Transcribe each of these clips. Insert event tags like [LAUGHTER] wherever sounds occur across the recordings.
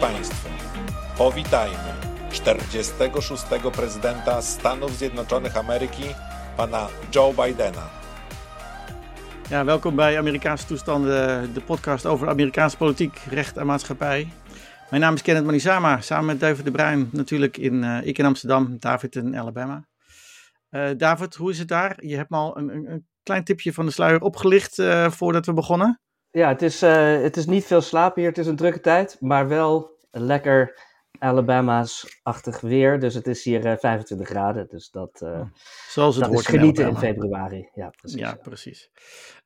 Państwo, powitajmy 46. prezydenta Stanów Zjednoczonych Ameryki, pana Joe Bidena. Ja, welkom bij Amerikaanse toestanden, de podcast over Amerikaanse politiek, recht en maatschappij. Mijn naam is Kenneth Manisama, samen met David de Bruin natuurlijk in, uh, ik in Amsterdam, David in Alabama. Uh, David, hoe is het daar? Je hebt me al een, een, klein tipje van de sluier opgelicht uh, voordat we begonnen. Ja, het is, het is niet veel slapen hier, het is een drukke tijd, maar wel lekker Alabama's-achtig weer. Dus het is hier 25 graden, dus dat, Zoals het dat hoort is genieten in, in februari. Ja, precies. Ja, precies.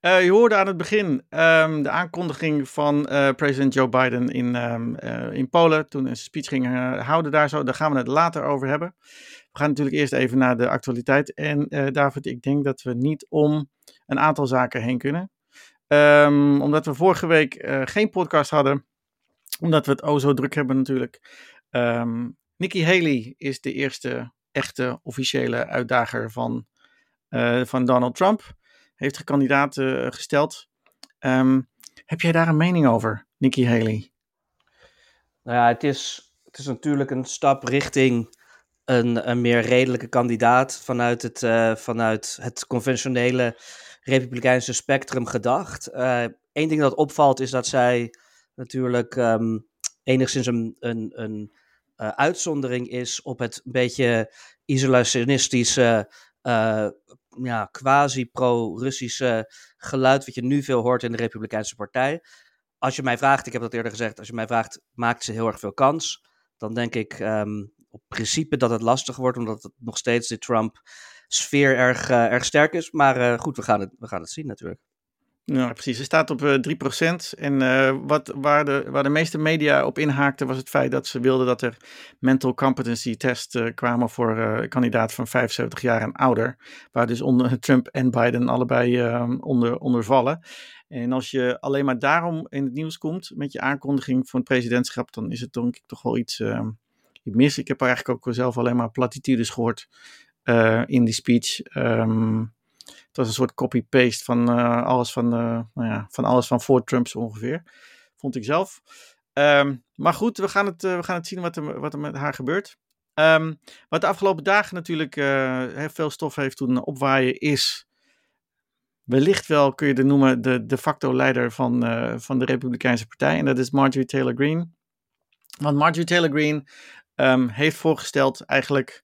Uh, je hoorde aan het begin um, de aankondiging van uh, president Joe Biden in, um, uh, in Polen. Toen een speech ging houden daar zo. Daar gaan we het later over hebben. We gaan natuurlijk eerst even naar de actualiteit. En David, ik denk dat we niet om een aantal zaken heen kunnen. Um, omdat we vorige week geen podcast hadden. Omdat we het oh zo druk hebben natuurlijk. Nikki Haley is de eerste echte officiële uitdager van, van Donald Trump heeft de kandidaat uh, gesteld. Um, heb jij daar een mening over, Nikki Haley? Nou ja, het is, het is natuurlijk een stap richting een, een meer redelijke kandidaat vanuit het, vanuit het conventionele republikeinse spectrum gedacht. Eén ding dat opvalt is dat zij natuurlijk um, enigszins een, een, een uh, uitzondering is op het beetje isolationistische uh, ja, quasi-pro-Russische geluid, wat je nu veel hoort in de Republikeinse Partij. Als je mij vraagt, ik heb dat eerder gezegd, als je mij vraagt, maakt ze heel erg veel kans? Dan denk ik um, op principe dat het lastig wordt, omdat het nog steeds de Trump-sfeer erg, uh, erg sterk is. Maar uh, goed, we gaan, het, we gaan het zien natuurlijk. Ja, precies. Ze staat op uh, 3%. En uh, wat, waar, de, waar de meeste media op inhaakten was het feit dat ze wilden dat er mental competency tests uh, kwamen voor uh, kandidaat van 75 jaar en ouder. Waar dus onder [LAUGHS] Trump en Biden allebei onder, onder vallen. En als je alleen maar daarom in het nieuws komt met je aankondiging van het presidentschap, dan is het denk ik toch wel iets, iets mis. Ik heb eigenlijk ook zelf alleen maar platitudes gehoord in die speech. Um, het was een soort copy-paste van, uh, alles van, uh, nou ja, van alles van voor Trump zo ongeveer. Vond ik zelf. Um, maar goed, we gaan het, we gaan het zien wat er, wat er met haar gebeurt. Um, wat de afgelopen dagen natuurlijk heel veel stof heeft doen opwaaien is... Wellicht wel kun je de noemen de de facto leider van, van de Republikeinse Partij. En dat is Marjorie Taylor Greene. Want Marjorie Taylor Greene heeft voorgesteld eigenlijk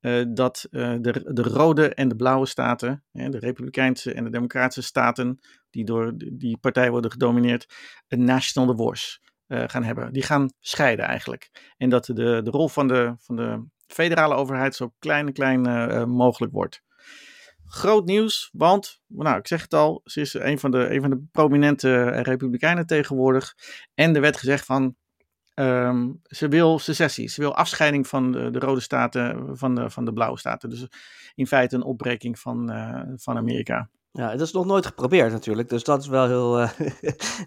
uh, dat uh, de, de rode en de blauwe staten, hè, de Republikeinse en de Democratische staten, die door die partij worden gedomineerd, een national divorce uh, gaan hebben. Die gaan scheiden eigenlijk. En dat de, de rol van de, van de federale overheid zo klein en klein mogelijk wordt. Groot nieuws, want, nou, ik zeg het al, ze is een van de, een van de prominente Republikeinen tegenwoordig. En er werd gezegd van, Um, ze wil secessie, ze wil afscheiding van de, de, rode staten van de, van de blauwe staten. Dus in feite een opbreking van, uh, van Amerika. Ja, dat is nog nooit geprobeerd natuurlijk, dus dat is wel heel... [LAUGHS] Uh,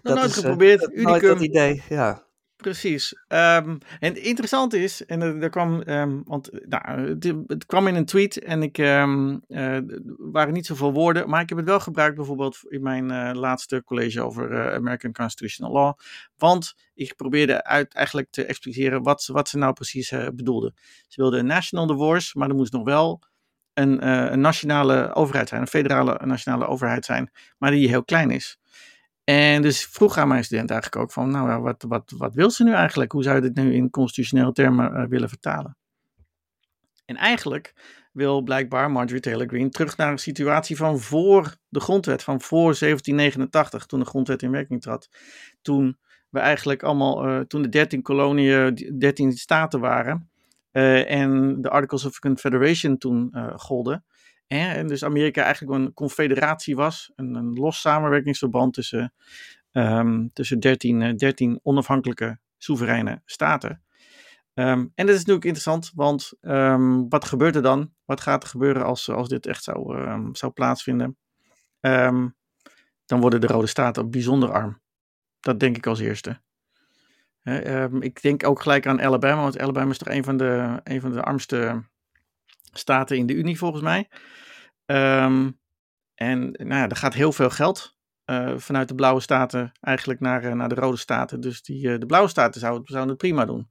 dat nooit is, geprobeerd, uh, nooit dat idee, ja. Precies. Um, en interessant is, en er, kwam, um, want nou, het, kwam in een tweet en ik um, uh, waren niet zoveel woorden, maar ik heb het wel gebruikt bijvoorbeeld in mijn uh, laatste college over uh, American Constitutional Law, want ik probeerde uit eigenlijk te expliceren wat, wat ze nou precies bedoelden. Ze wilden een national divorce, maar er moest nog wel een, een nationale overheid zijn, een federale nationale overheid zijn, maar die heel klein is. En dus vroeg aan mijn student eigenlijk ook van, nou wat, wat, wat wil ze nu eigenlijk? Hoe zou je dit nu in constitutionele termen uh, willen vertalen? En eigenlijk wil blijkbaar Marjorie Taylor Greene terug naar een situatie van voor de grondwet, van voor 1789, toen de grondwet in werking trad. Toen we eigenlijk allemaal, uh, toen de 13 koloniën, 13 staten waren uh, en de Articles of Confederation toen golden. En dus Amerika eigenlijk een confederatie was, een, een los samenwerkingsverband tussen, um, tussen 13, 13 onafhankelijke soevereine staten. Um, en dat is natuurlijk interessant, want um, wat gebeurt er dan? Wat gaat er gebeuren als, als dit echt zou, zou plaatsvinden? dan worden de Rode Staten bijzonder arm. Dat denk ik als eerste. ik denk ook gelijk aan Alabama, want Alabama is toch een van de, een van de armste staten in de Unie volgens mij. Um, en nou ja, er gaat heel veel geld vanuit de blauwe staten eigenlijk naar, naar de rode staten. Dus die, de blauwe staten zouden, zouden het prima doen.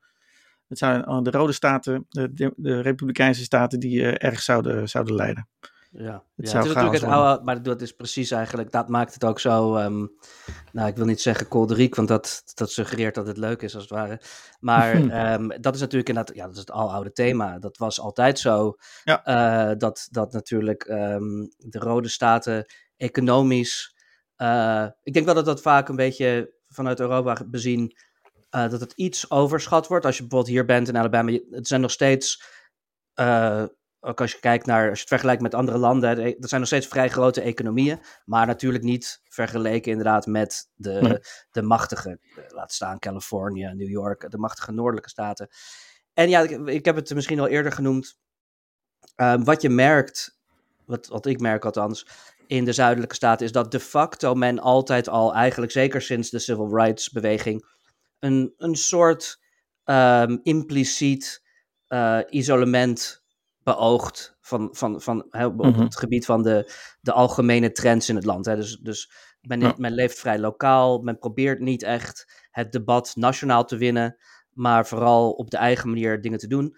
Het zijn de rode staten, de, de, Republikeinse staten, die erg zouden, zouden leiden. Ja, het, ja, het is natuurlijk het oude, maar dat is precies eigenlijk, dat maakt het ook zo, um, nou ik wil niet zeggen kolderiek, want dat, dat suggereert dat het leuk is als het ware. Maar [LAUGHS] um, dat is natuurlijk inderdaad, ja dat is het aloude thema. Dat was altijd zo, ja. uh, dat, dat natuurlijk um, de rode staten economisch, uh, ik denk wel dat dat vaak een beetje vanuit Europa bezien, uh, dat het iets overschat wordt. Als je bijvoorbeeld hier bent in Alabama, het zijn nog steeds ook als je kijkt naar, als je het vergelijkt met andere landen, dat zijn nog steeds vrij grote economieën, maar natuurlijk niet vergeleken inderdaad met de, de machtige, laat staan Californië, New York, de machtige noordelijke staten. En ja, ik, ik heb het misschien al eerder genoemd, um, wat je merkt, wat, wat ik merk althans, in de zuidelijke staten, is dat de facto men altijd al, eigenlijk zeker sinds de civil rights beweging, een, een soort um, impliciet uh, isolement beoogt van, van, van, op mhm. het gebied van de, de algemene trends in het land. Hè. Dus, dus men, men leeft vrij lokaal, men probeert niet echt het debat nationaal te winnen, maar vooral op de eigen manier dingen te doen.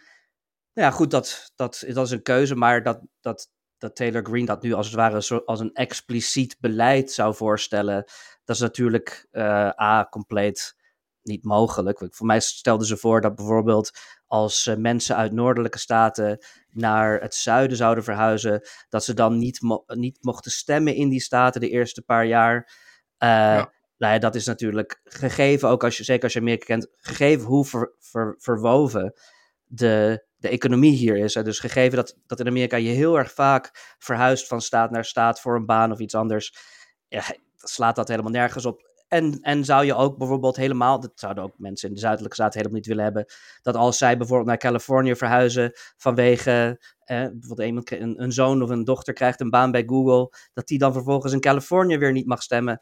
Nou ja, goed, dat, dat, dat is een keuze, maar dat, dat, dat Taylor Green dat nu als het ware als een expliciet beleid zou voorstellen, dat is natuurlijk uh, A, compleet niet mogelijk. Voor mij stelden ze voor dat bijvoorbeeld als uh, mensen uit noordelijke staten naar het zuiden zouden verhuizen, dat ze dan niet, niet mochten stemmen in die staten de eerste paar jaar. Uh, Nou ja, dat is natuurlijk gegeven, ook als je, zeker als je Amerika kent, gegeven hoe ver, ver, verwoven de, de economie hier is. Hè. Dus gegeven dat, dat in Amerika je heel erg vaak verhuist van staat naar staat voor een baan of iets anders, ja, slaat dat helemaal nergens op. En, en zou je ook bijvoorbeeld helemaal, dat zouden ook mensen in de zuidelijke staten helemaal niet willen hebben, dat als zij bijvoorbeeld naar Californië verhuizen vanwege, eh, bijvoorbeeld iemand, een, een zoon of een dochter krijgt een baan bij Google, dat die dan vervolgens in Californië weer niet mag stemmen.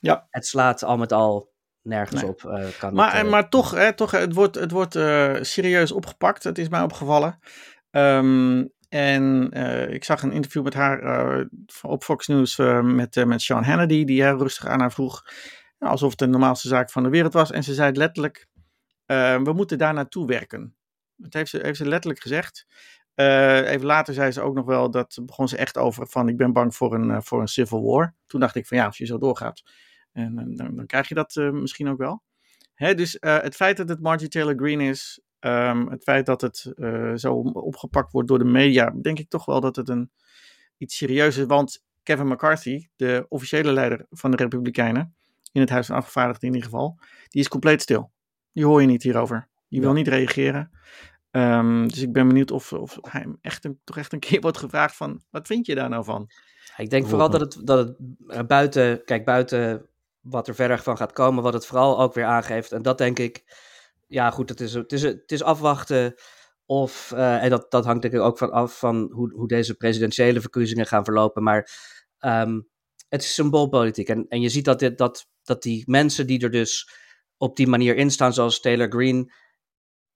Ja. Het slaat al met al nergens op. Uh, kan maar, het, uh, maar toch, hè, toch, het wordt, het wordt uh, serieus opgepakt. Het is mij opgevallen. Um, en ik zag een interview met haar op Fox News met, met Sean Hannity, die heel rustig aan haar vroeg. Alsof het de normaalste zaak van de wereld was. En ze zei letterlijk: We moeten daar naartoe werken. Dat heeft ze, heeft letterlijk gezegd. even later zei ze ook nog wel, dat begon ze echt over van ik ben bang voor een, voor een civil war. Toen dacht ik van ja, als je zo doorgaat, en, dan, dan krijg je dat misschien ook wel. Hè, dus het feit dat het Margie Taylor Greene is, Um, het feit dat het zo opgepakt wordt door de media, denk ik toch wel dat het een iets serieus is. Want Kevin McCarthy, de officiële leider van de Republikeinen, in het Huis van Afgevaardigden in ieder geval, die is compleet stil. Die hoor je niet hierover. Die wil niet reageren. Um, dus ik ben benieuwd of, of hij echt een, toch echt een keer [LAUGHS] wordt gevraagd van, wat vind je daar nou van? Ik denk vooral dat het, dat het buiten, kijk, buiten wat er verder van gaat komen, wat het vooral ook weer aangeeft. En dat denk ik, ja, goed, het is, het is, het is afwachten of, uh, en dat, dat hangt denk ik ook van af van hoe, hoe deze presidentiële verkiezingen gaan verlopen. Maar um, het is symboolpolitiek. En, en je ziet dat, dit, dat, dat die mensen die er dus op die manier in staan, zoals Taylor Green,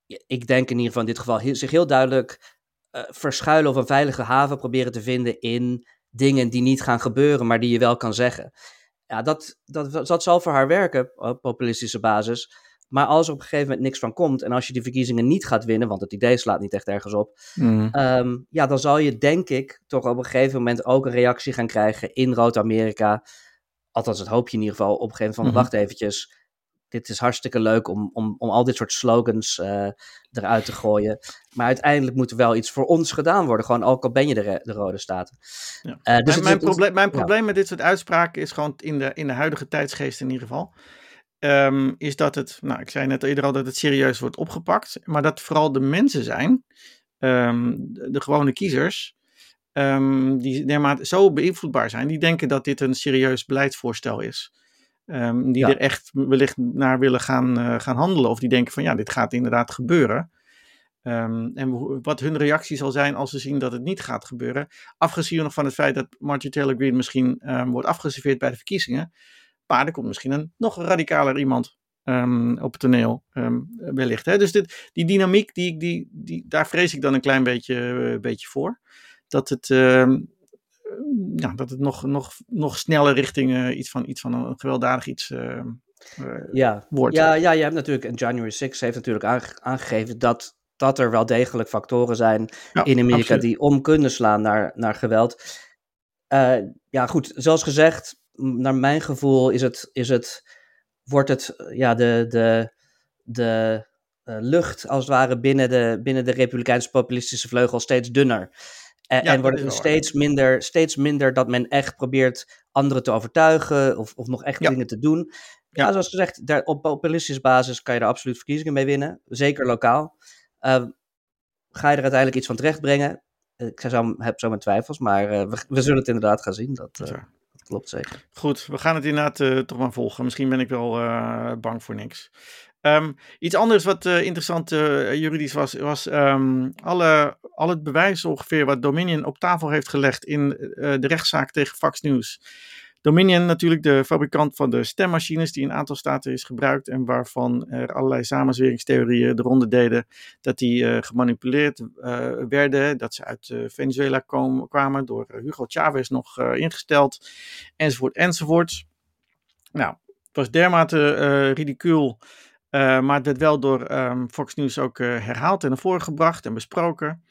ik denk in ieder geval in dit geval, zich heel duidelijk uh, verschuilen of een veilige haven proberen te vinden in dingen die niet gaan gebeuren, maar die je wel kan zeggen. Ja, dat, dat, dat zal voor haar werken op populistische basis. Maar als er op een gegeven moment niks van komt en als je die verkiezingen niet gaat winnen, want het idee slaat niet echt ergens op, mm. um, ja, dan zal je denk ik toch op een gegeven moment ook een reactie gaan krijgen in Rood-Amerika. Althans, dat hoop je in ieder geval op een gegeven moment van, mm-hmm. wacht eventjes, dit is hartstikke leuk om, om, om al dit soort slogans uh, eruit te gooien. Maar uiteindelijk moet er wel iets voor ons gedaan worden. Gewoon ook al ben je de, de Rode Staten. Ja. Uh, dus mijn, mijn, probleem, mijn probleem met dit soort uitspraken is gewoon in de, in de huidige tijdsgeest in ieder geval. Um, is dat het, nou ik zei net eerder al dat het serieus wordt opgepakt, maar dat vooral de mensen zijn, um, de, de, gewone kiezers, um, die dermate zo beïnvloedbaar zijn, die denken dat dit een serieus beleidsvoorstel is. die er echt wellicht naar willen gaan, uh, gaan handelen, of die denken van ja, dit gaat inderdaad gebeuren. en wat hun reactie zal zijn als ze zien dat het niet gaat gebeuren. Afgezien nog van het feit dat Marjorie Taylor Greene misschien wordt afgeserveerd bij de verkiezingen maar er komt misschien een nog radicaler iemand um, op het toneel um, wellicht. Hè? Dus dit, die dynamiek, die, die, die, daar vrees ik dan een klein beetje, uh, beetje voor. Dat het, uh, ja, dat het nog, nog, nog sneller richting iets, van, iets van een gewelddadig iets ja. wordt. Ja, ja, je hebt natuurlijk, en January 6 heeft natuurlijk aangegeven dat, dat er wel degelijk factoren zijn in Amerika die om kunnen slaan naar, naar geweld. ja, goed, zoals gezegd, naar mijn gevoel is het, is het, wordt het, ja, de, de, de uh, lucht als het ware binnen de, binnen de Republikeinse populistische vleugel steeds dunner. En, en wordt het steeds minder, steeds minder dat men echt probeert anderen te overtuigen of, of nog echt dingen te doen. Ja, zoals gezegd, daar, op populistische basis kan je er absoluut verkiezingen mee winnen, zeker lokaal. Uh, ga je er uiteindelijk iets van terechtbrengen? Ik zou, heb zo mijn twijfels, maar uh, we, we, zullen het inderdaad gaan zien. Dat, uh, klopt zeker. Goed, we gaan het inderdaad toch maar volgen. Misschien ben ik wel bang voor niks. Um, iets anders wat uh, interessant juridisch was, was um, alle, al het bewijs ongeveer wat Dominion op tafel heeft gelegd in de rechtszaak tegen Fox News. Dominion, natuurlijk de fabrikant van de stemmachines die in een aantal staten is gebruikt en waarvan er allerlei samenzweringstheorieën de ronde deden dat die gemanipuleerd werden, dat ze uit Venezuela kom, kwamen door Hugo Chavez nog ingesteld, enzovoort, enzovoort. Nou, het was dermate ridicuul maar het werd wel door um, Fox News ook herhaald en naar voren gebracht en besproken.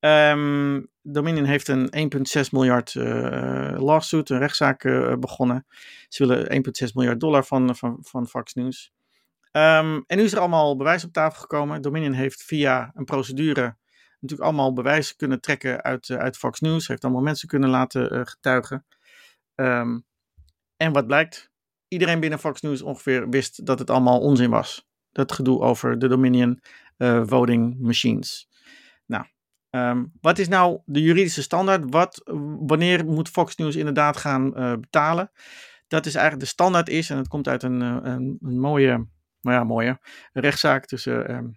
Um, Dominion heeft een 1,6 miljard uh, lawsuit, een rechtszaak begonnen. Ze willen 1,6 miljard dollar van, van, van Fox News. Um, en nu is er allemaal bewijs op tafel gekomen. Dominion heeft via een procedure natuurlijk allemaal bewijs kunnen trekken uit, uit Fox News. Heeft allemaal mensen kunnen laten getuigen. en wat blijkt? iedereen binnen Fox News ongeveer wist dat het allemaal onzin was. Dat gedoe over de Dominion voting machines. Nou, um, wat is nou de juridische standaard? Wat, wanneer moet Fox News inderdaad gaan uh, betalen? Dat is eigenlijk de standaard is, en het komt uit een, een, een mooie, nou ja, mooie rechtszaak tussen, um,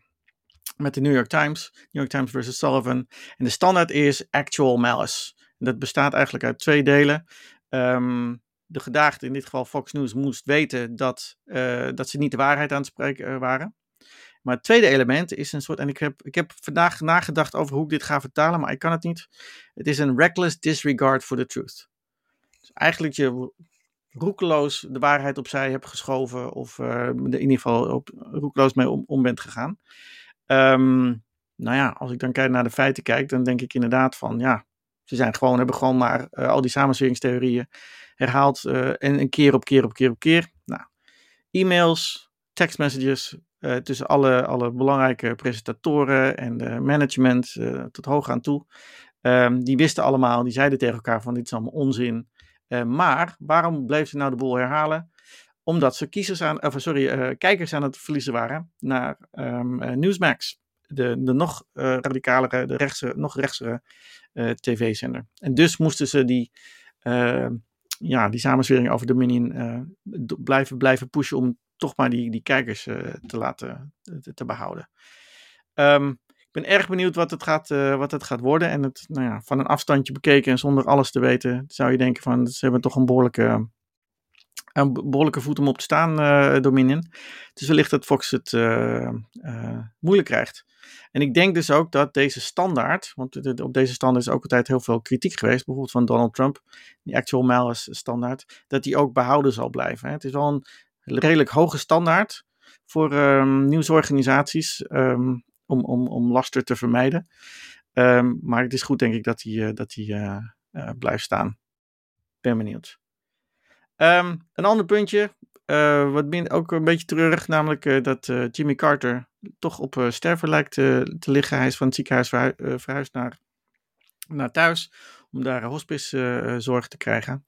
met de New York Times, New York Times versus Sullivan. En de standaard is actual malice. En dat bestaat eigenlijk uit twee delen. Um, de gedaagde, in dit geval Fox News, moest weten dat, uh, dat ze niet de waarheid aan het spreken waren. Maar het tweede element is een soort, en ik heb, ik heb vandaag nagedacht over hoe ik dit ga vertalen, maar ik kan het niet. Het is een reckless disregard for the truth. Dus eigenlijk je roekeloos de waarheid opzij hebt geschoven, of uh, in ieder geval op, roekeloos mee om, bent gegaan. Um, nou ja, als ik dan kijk naar de feiten kijk, dan denk ik inderdaad van ja, ze zijn gewoon, hebben gewoon maar uh, al die samenzweringstheorieën herhaald uh, en een keer op keer op keer op keer. Nou, e-mails, tekstmessages uh, tussen alle, alle belangrijke presentatoren en de management tot hoog aan toe. Um, die wisten allemaal, die zeiden tegen elkaar van dit is allemaal onzin. maar waarom bleef ze nou de boel herhalen? Omdat ze kiezers aan, sorry, kijkers aan het verliezen waren naar um, Newsmax de, de nog uh, radicalere, de rechtse, nog rechtsere uh, tv-zender. En dus moesten ze die, uh, ja, die samenswering over Dominion blijven, blijven pushen om toch maar die, die kijkers te laten te, te behouden. Um, ik ben erg benieuwd wat het gaat, wat het gaat worden. En het, nou ja, van een afstandje bekeken en zonder alles te weten, zou je denken van ze hebben toch een behoorlijke een behoorlijke voet om op te staan, Dominion. Dus wellicht dat Fox het moeilijk krijgt. En ik denk dus ook dat deze standaard, want op deze standaard is ook altijd heel veel kritiek geweest, bijvoorbeeld van Donald Trump, die actual malice standaard, dat die ook behouden zal blijven. Het is wel een redelijk hoge standaard voor um, nieuwsorganisaties um, om, om, om laster te vermijden. Um, maar het is goed, denk ik, dat die, dat die blijft staan. Ben benieuwd. Een ander puntje, wat ook een beetje treurig, namelijk dat Jimmy Carter toch op sterven lijkt te liggen. Hij is van het ziekenhuis verhu verhuisd naar, naar thuis om daar hospicezorg te krijgen.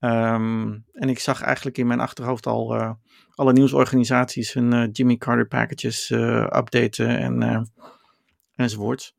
Um, en ik zag eigenlijk in mijn achterhoofd al alle nieuwsorganisaties hun Jimmy Carter packages updaten en, enzovoort.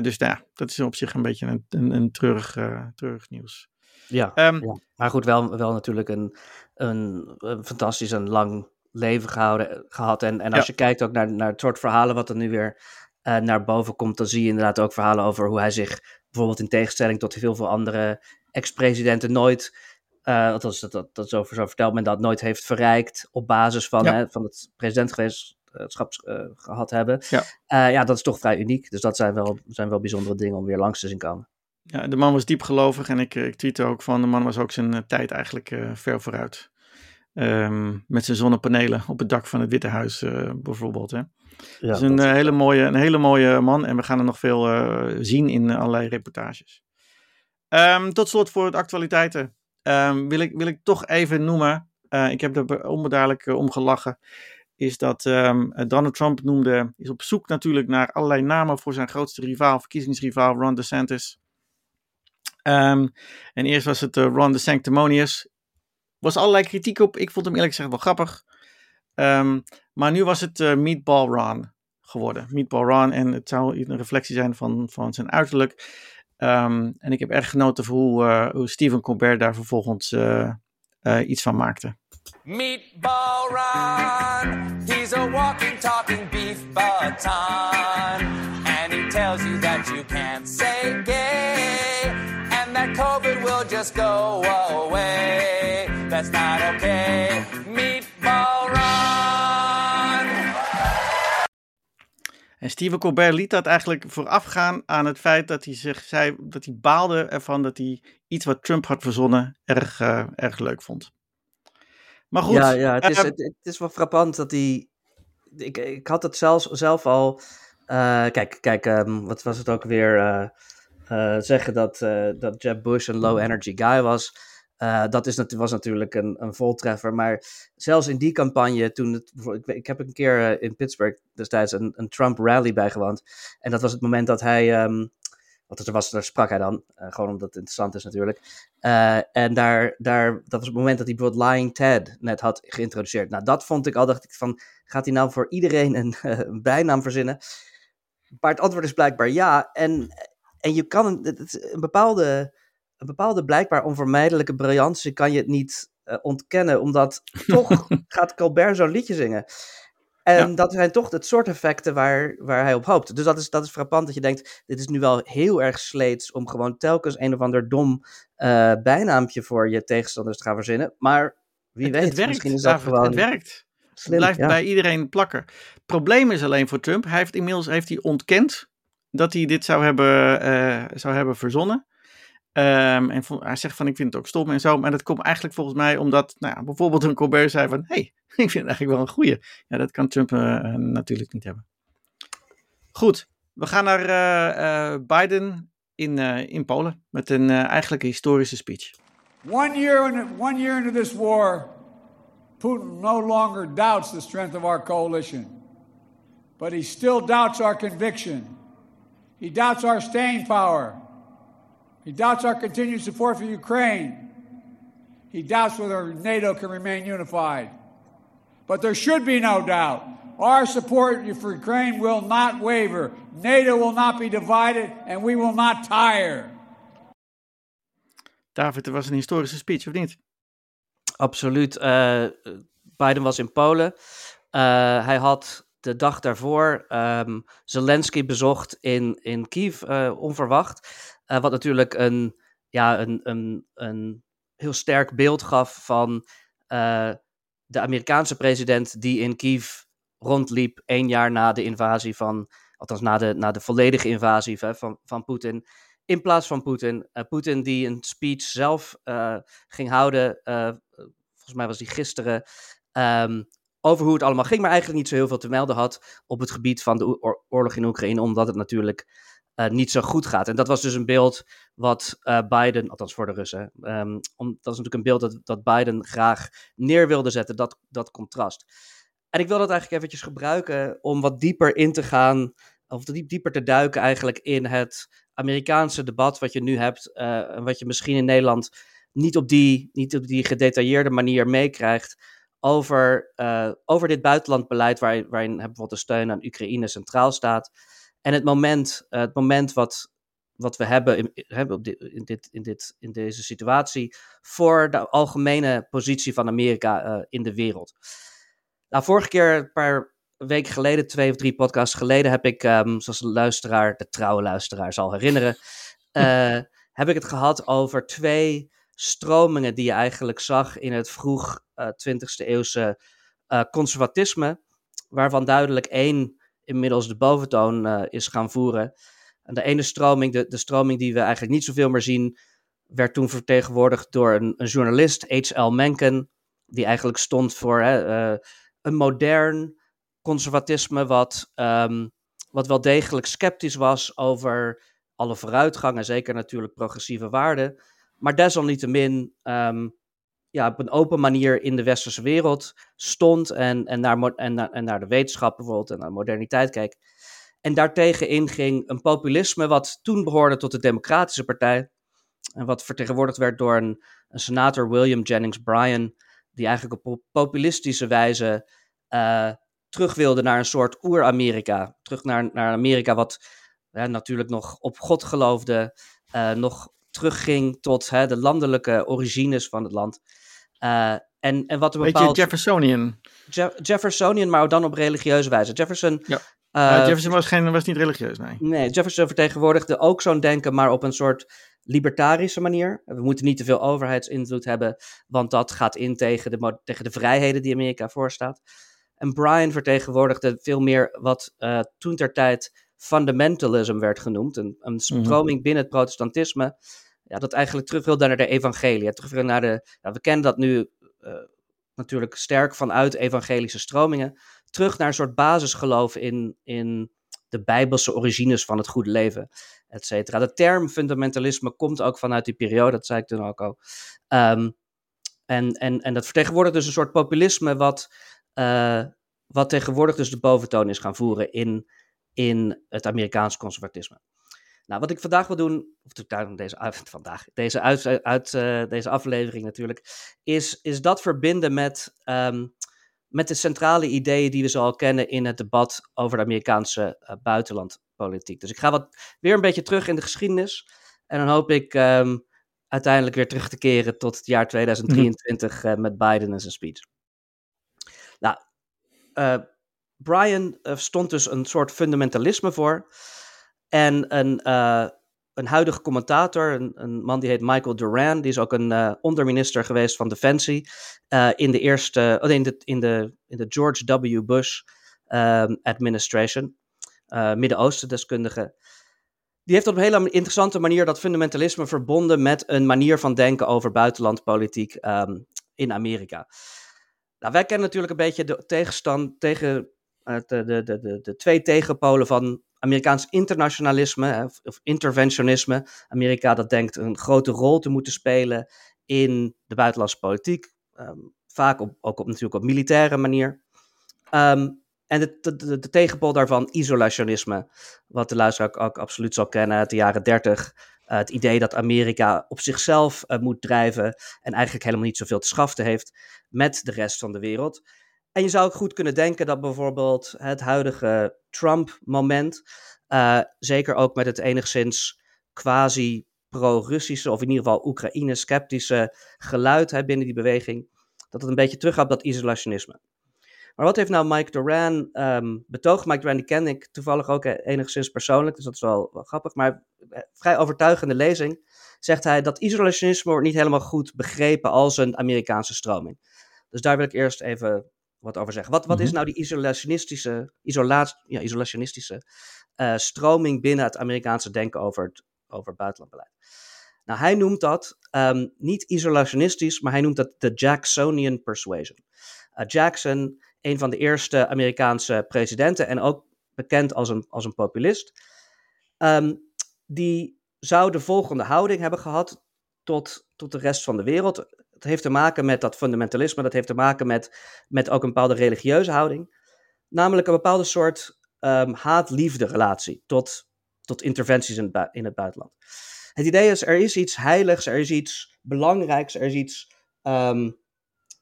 dus nou ja, dat is op zich een beetje een, een, een treurig, treurig nieuws. Ja, um, ja, maar goed, wel, wel natuurlijk een, een, een fantastisch en lang leven gehouden, gehad. En, en als ja. je kijkt ook naar, naar het soort verhalen wat er nu weer uh, naar boven komt, dan zie je inderdaad ook verhalen over hoe hij zich bijvoorbeeld in tegenstelling tot heel veel andere ex-presidenten nooit, uh, althans dat, dat, dat zo, zo vertelt men dat, nooit heeft verrijkt op basis van, ja. hè, van het president geweest uh, gehad hebben. Ja. Ja, dat is toch vrij uniek. Dus dat zijn wel, zijn wel bijzondere dingen om weer langs te zien komen. Ja, de man was diep gelovig en ik, ik tweette ook van de man was ook zijn tijd eigenlijk ver vooruit. Ehm, met zijn zonnepanelen op het dak van het Witte Huis bijvoorbeeld. Hè. Ja, dus een, hele mooie, een hele mooie man en we gaan er nog veel zien in allerlei reportages. Ehm, tot slot voor de actualiteiten um, wil, ik, wil ik toch even noemen. Uh, ik heb er onbeduidelijk uh, om gelachen. Is dat Donald Trump noemde. Is op zoek natuurlijk naar allerlei namen voor zijn grootste rivaal, verkiezingsrivaal Ron DeSantis. Um, en eerst was het uh, Ron DeSanctimonious. Was allerlei kritiek op. Ik vond hem eerlijk gezegd wel grappig. Um, maar nu was het uh, Meatball Ron geworden. Meatball Ron. En het zou een reflectie zijn van, van zijn uiterlijk. Um, en ik heb erg genoten van hoe, uh, hoe daar vervolgens uh, iets van maakte. Meatball Ron, he's a walking, talking beef baton. And he tells you that you can't say gay. And that COVID will just go away. That's not okay. Meatball En Stephen Colbert liet dat eigenlijk voorafgaan aan het feit dat hij zich zei dat hij baalde ervan dat hij iets wat Trump had verzonnen erg, uh, erg leuk vond. Maar goed. Ja, ja het, is, uh, het, het, is wel frappant dat hij. Ik, ik had het zelfs, zelf al. Uh, kijk, kijk um, wat was het ook weer? zeggen dat, dat Jeb Bush een low energy guy was. Uh, dat is, was natuurlijk een, een voltreffer. Maar zelfs in die campagne, toen ik, ik heb een keer uh, in Pittsburgh destijds een, een Trump rally bijgewoond. En dat was het moment dat hij. Um, want er was, daar sprak hij dan, uh, gewoon omdat het interessant is natuurlijk. en daar, daar, dat was het moment dat hij bijvoorbeeld Lying Ted net had geïntroduceerd. Nou, dat vond ik al, dacht ik van, gaat hij nou voor iedereen een, [LAUGHS] een bijnaam verzinnen? Maar het antwoord is blijkbaar ja. En, en je kan een bepaalde een bepaalde blijkbaar onvermijdelijke briljantie kan je het niet uh, ontkennen, omdat [LAUGHS] toch gaat Colbert zo'n liedje zingen. En ja. dat zijn toch het soort effecten waar, waar hij op hoopt. Dus dat is, dat is frappant dat je denkt, dit is nu wel heel erg sleets om gewoon telkens een of ander dom uh, bijnaampje voor je tegenstanders te gaan verzinnen. Maar wie het, weet, het werkt, misschien is dat David, gewoon... Het werkt. Slim, het blijft ja. bij iedereen plakken. Het probleem is alleen voor Trump, hij heeft inmiddels heeft hij ontkend dat hij dit zou hebben, uh, zou hebben verzonnen. Um, en hij zegt van ik vind het ook stom en zo. Maar dat komt eigenlijk volgens mij omdat nou bijvoorbeeld een Colbert zei van hey, [LAUGHS] ik vind het eigenlijk wel een goeie. Ja, dat kan Trump uh, natuurlijk niet hebben. Goed, we gaan naar uh, Biden in, in Polen met een eigenlijk historische speech. One year, one year into this war, Putin no longer doubts the strength of our coalition. But he still doubts our conviction. He doubts our staying power. He doubts our continued support for Ukraine. He doubts whether NATO can remain unified. But there should be no doubt. Our support for Ukraine will not waver. NATO will not be divided, and we will not tire. David, er was een historische speech, of niet? Absoluut. Uh, Biden was in Polen. Uh, hij had de dag daarvoor um, Zelensky bezocht in, in Kiev, uh, onverwacht. Uh, wat natuurlijk een, ja, een, een, een heel sterk beeld gaf van uh, de Amerikaanse president die in Kiev rondliep één jaar na de invasie van, althans na de, na de volledige invasie van, van Poetin. In plaats van Poetin. Uh, Poetin die een speech zelf ging houden, volgens mij was die gisteren, um, over hoe het allemaal ging, maar eigenlijk niet zo heel veel te melden had op het gebied van de oorlog in Oekraïne, omdat het natuurlijk uh, niet zo goed gaat. En dat was dus een beeld wat uh, Biden, althans voor de Russen, um, om, dat is natuurlijk een beeld dat, dat Biden graag neer wilde zetten, dat, dat contrast. En ik wil dat eigenlijk eventjes gebruiken om wat dieper in te gaan, of diep, dieper te duiken eigenlijk in het Amerikaanse debat wat je nu hebt, uh, en wat je misschien in Nederland niet op die, niet op die gedetailleerde manier meekrijgt over, over dit buitenlandbeleid waar, waarin bijvoorbeeld de steun aan Oekraïne centraal staat. En het moment, uh, het moment wat, wat we hebben, in, hebben op dit, in, dit, in, dit, in deze situatie voor de algemene positie van Amerika uh, in de wereld. Nou, vorige keer, een paar weken geleden, twee of drie podcasts geleden, heb ik, um, zoals de luisteraar, de trouwe luisteraar zal herinneren, uh, [LAUGHS] heb ik het gehad over twee stromingen die je eigenlijk zag in het vroeg 20e eeuwse conservatisme, waarvan duidelijk één inmiddels de boventoon uh, is gaan voeren. En de ene stroming, de, de stroming die we eigenlijk niet zoveel meer zien, werd toen vertegenwoordigd door een, een journalist, H.L. Mencken, die eigenlijk stond voor hè, uh, een modern conservatisme wat, um, wat wel degelijk sceptisch was over alle vooruitgang en zeker natuurlijk progressieve waarden, maar desalniettemin um, ja, op een open manier in de westerse wereld stond en, en, naar, en, naar, en naar de wetenschap bijvoorbeeld en naar moderniteit keek. En daartegen inging een populisme wat toen behoorde tot de Democratische Partij. En wat vertegenwoordigd werd door een, senator William Jennings Bryan, die eigenlijk op populistische wijze uh, terug wilde naar een soort oer-Amerika. Terug naar, naar Amerika wat natuurlijk nog op God geloofde, uh, nog terugging tot hè, de landelijke origines van het land. Uh, en, en wat een bepaald... Beetje Jeffersonian. Je Jeffersonian, maar dan op religieuze wijze. Jefferson... Ja. Uh, Jefferson was, geen, was niet religieus, nee. Nee, Jefferson vertegenwoordigde ook zo'n denken, maar op een soort libertarische manier. We moeten niet te veel overheidsinvloed hebben, want dat gaat in tegen de, tegen de vrijheden die Amerika voorstaat. En Bryan vertegenwoordigde veel meer wat uh, toen ter tijd fundamentalism werd genoemd. Een, een mhm. stroming binnen het protestantisme ja, dat eigenlijk terug wil naar de evangelie. Terug wil naar de, we kennen dat nu uh, natuurlijk sterk vanuit evangelische stromingen. Terug naar een soort basisgeloof in, in de bijbelse origines van het goede leven, et cetera. De term fundamentalisme komt ook vanuit die periode, dat zei ik toen ook al. Um, en, en, en dat vertegenwoordigt dus een soort populisme wat, uh, wat tegenwoordig dus de boventoon is gaan voeren in, in het Amerikaans conservatisme. Nou, wat ik vandaag wil doen, of deze, [LAUGHS] vandaag, deze, uit, uit uh, deze aflevering natuurlijk, is, is dat verbinden met, um, met de centrale ideeën die we zo al kennen in het debat over de Amerikaanse uh, buitenlandpolitiek. Dus ik ga wat, weer een beetje terug in de geschiedenis. En dan hoop ik um, uiteindelijk weer terug te keren tot het jaar 2023 uh, met Biden en zijn speech. Nou, Brian stond dus een soort fundamentalisme voor. En een, uh, een huidige commentator, een, een, man die heet Michael Duran, die is ook een uh, onderminister geweest van Defensie uh, in de eerste, oh in de, in de, in de George W. Bush administration, Midden-Oosten deskundige. Die heeft op een hele interessante manier dat fundamentalisme verbonden met een manier van denken over buitenlandpolitiek um, in Amerika. Nou, wij kennen natuurlijk een beetje de tegenstand tegen de, de, de, de twee tegenpolen van Amerikaans internationalisme of interventionisme. Amerika dat denkt een grote rol te moeten spelen in de buitenlandse politiek. Um, vaak ook op, natuurlijk op militaire manier. Um, en de, de, tegenpol daarvan, isolationisme. Wat de luisteraar ook, ook absoluut zal kennen uit de jaren 30. Uh, het idee dat Amerika op zichzelf uh, moet drijven en eigenlijk helemaal niet zoveel te schaften heeft met de rest van de wereld. En je zou ook goed kunnen denken dat bijvoorbeeld het huidige Trump-moment, uh, zeker ook met het enigszins quasi pro-Russische of in ieder geval Oekraïne-sceptische geluid hè, binnen die beweging, dat het een beetje teruggaat op dat isolationisme. Maar wat heeft nou Mike Doran um, betoogd? Mike Doran die ken ik toevallig ook enigszins persoonlijk, dus dat is wel, wel grappig. Maar eh, vrij overtuigende lezing zegt hij dat isolationisme wordt niet helemaal goed begrepen als een Amerikaanse stroming. Dus daar wil ik eerst even wat over zeggen. Wat, wat is mhm. nou die isolationistische, isolatie, ja, isolationistische uh, stroming binnen het Amerikaanse denken over, het, over buitenlandbeleid? Nou, hij noemt dat um, niet isolationistisch, maar hij noemt dat de Jacksonian persuasion. Uh, Jackson, een van de eerste Amerikaanse presidenten en ook bekend als een, als een populist, um, die zou de volgende houding hebben gehad tot, tot de rest van de wereld dat heeft te maken met dat fundamentalisme, dat heeft te maken met, met ook een bepaalde religieuze houding. Namelijk een bepaalde soort um, haat-liefde relatie tot, tot interventies in het, in het buitenland. Het idee is, er is iets heiligs, er is iets belangrijks, er is iets um,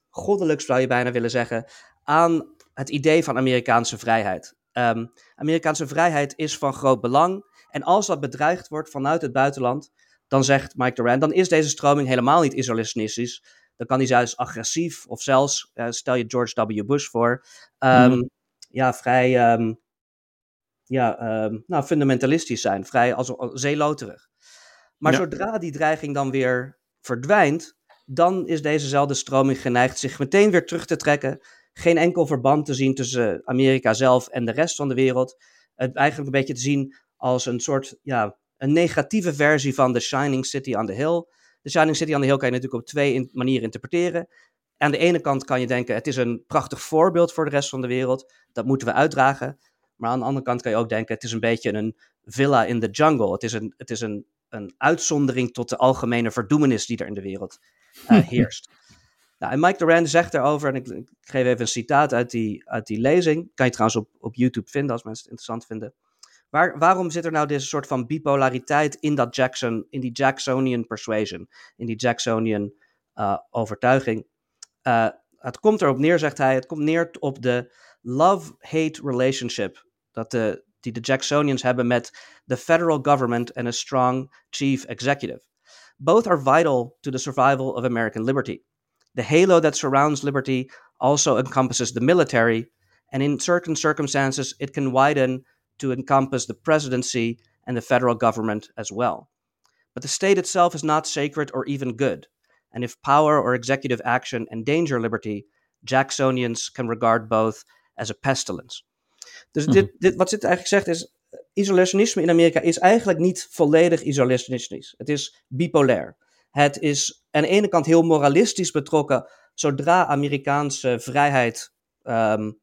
goddelijks, zou je bijna willen zeggen, aan het idee van Amerikaanse vrijheid. Um, Amerikaanse vrijheid is van groot belang. En als dat bedreigd wordt vanuit het buitenland, dan zegt Mike Doran, dan is deze stroming helemaal niet isolationistisch. Dan kan hij zelfs agressief of zelfs, uh, stel je George W. Bush voor, um, ja, vrij um, ja, um, nou, fundamentalistisch zijn, vrij als, als zeeloterig. Maar zodra die dreiging dan weer verdwijnt, dan is dezezelfde stroming geneigd zich meteen weer terug te trekken. Geen enkel verband te zien tussen Amerika zelf en de rest van de wereld. Het eigenlijk een beetje te zien als een soort, ja, een negatieve versie van The Shining City on the Hill. The Shining City on the Hill kan je natuurlijk op twee manieren interpreteren. Aan de ene kant kan je denken, het is een prachtig voorbeeld voor de rest van de wereld. Dat moeten we uitdragen. Maar aan de andere kant kan je ook denken, het is een beetje een villa in the jungle. Het is een, het is een, een uitzondering tot de algemene verdoemenis die er in de wereld uh, [LAUGHS] heerst. nou, en Mike Duran zegt daarover, en ik, ik, geef even een citaat uit die, uit die lezing. Kan je trouwens op, op YouTube vinden als mensen het interessant vinden. Waar, waarom zit er nou deze soort van bipolariteit in, dat Jackson, in die Jacksonian persuasion, in die Jacksonian uh, overtuiging? Uh, het komt erop neer, zegt hij, het komt neer op de love-hate relationship dat de, die de Jacksonians hebben met the federal government and a strong chief executive. Both are vital to the survival of American liberty. The halo that surrounds liberty also encompasses the military, and in certain circumstances, it can widen to encompass the presidency and the federal government as well. But the state itself is not sacred or even good, and if power or executive action endanger liberty, Jacksonians can regard both as a pestilence. Dus dit, mhm. dit, wat dit eigenlijk zegt is, isolationisme in Amerika is eigenlijk niet volledig isolationistisch. Het is bipolair. Het is aan de ene kant heel moralistisch betrokken zodra Amerikaanse vrijheid um,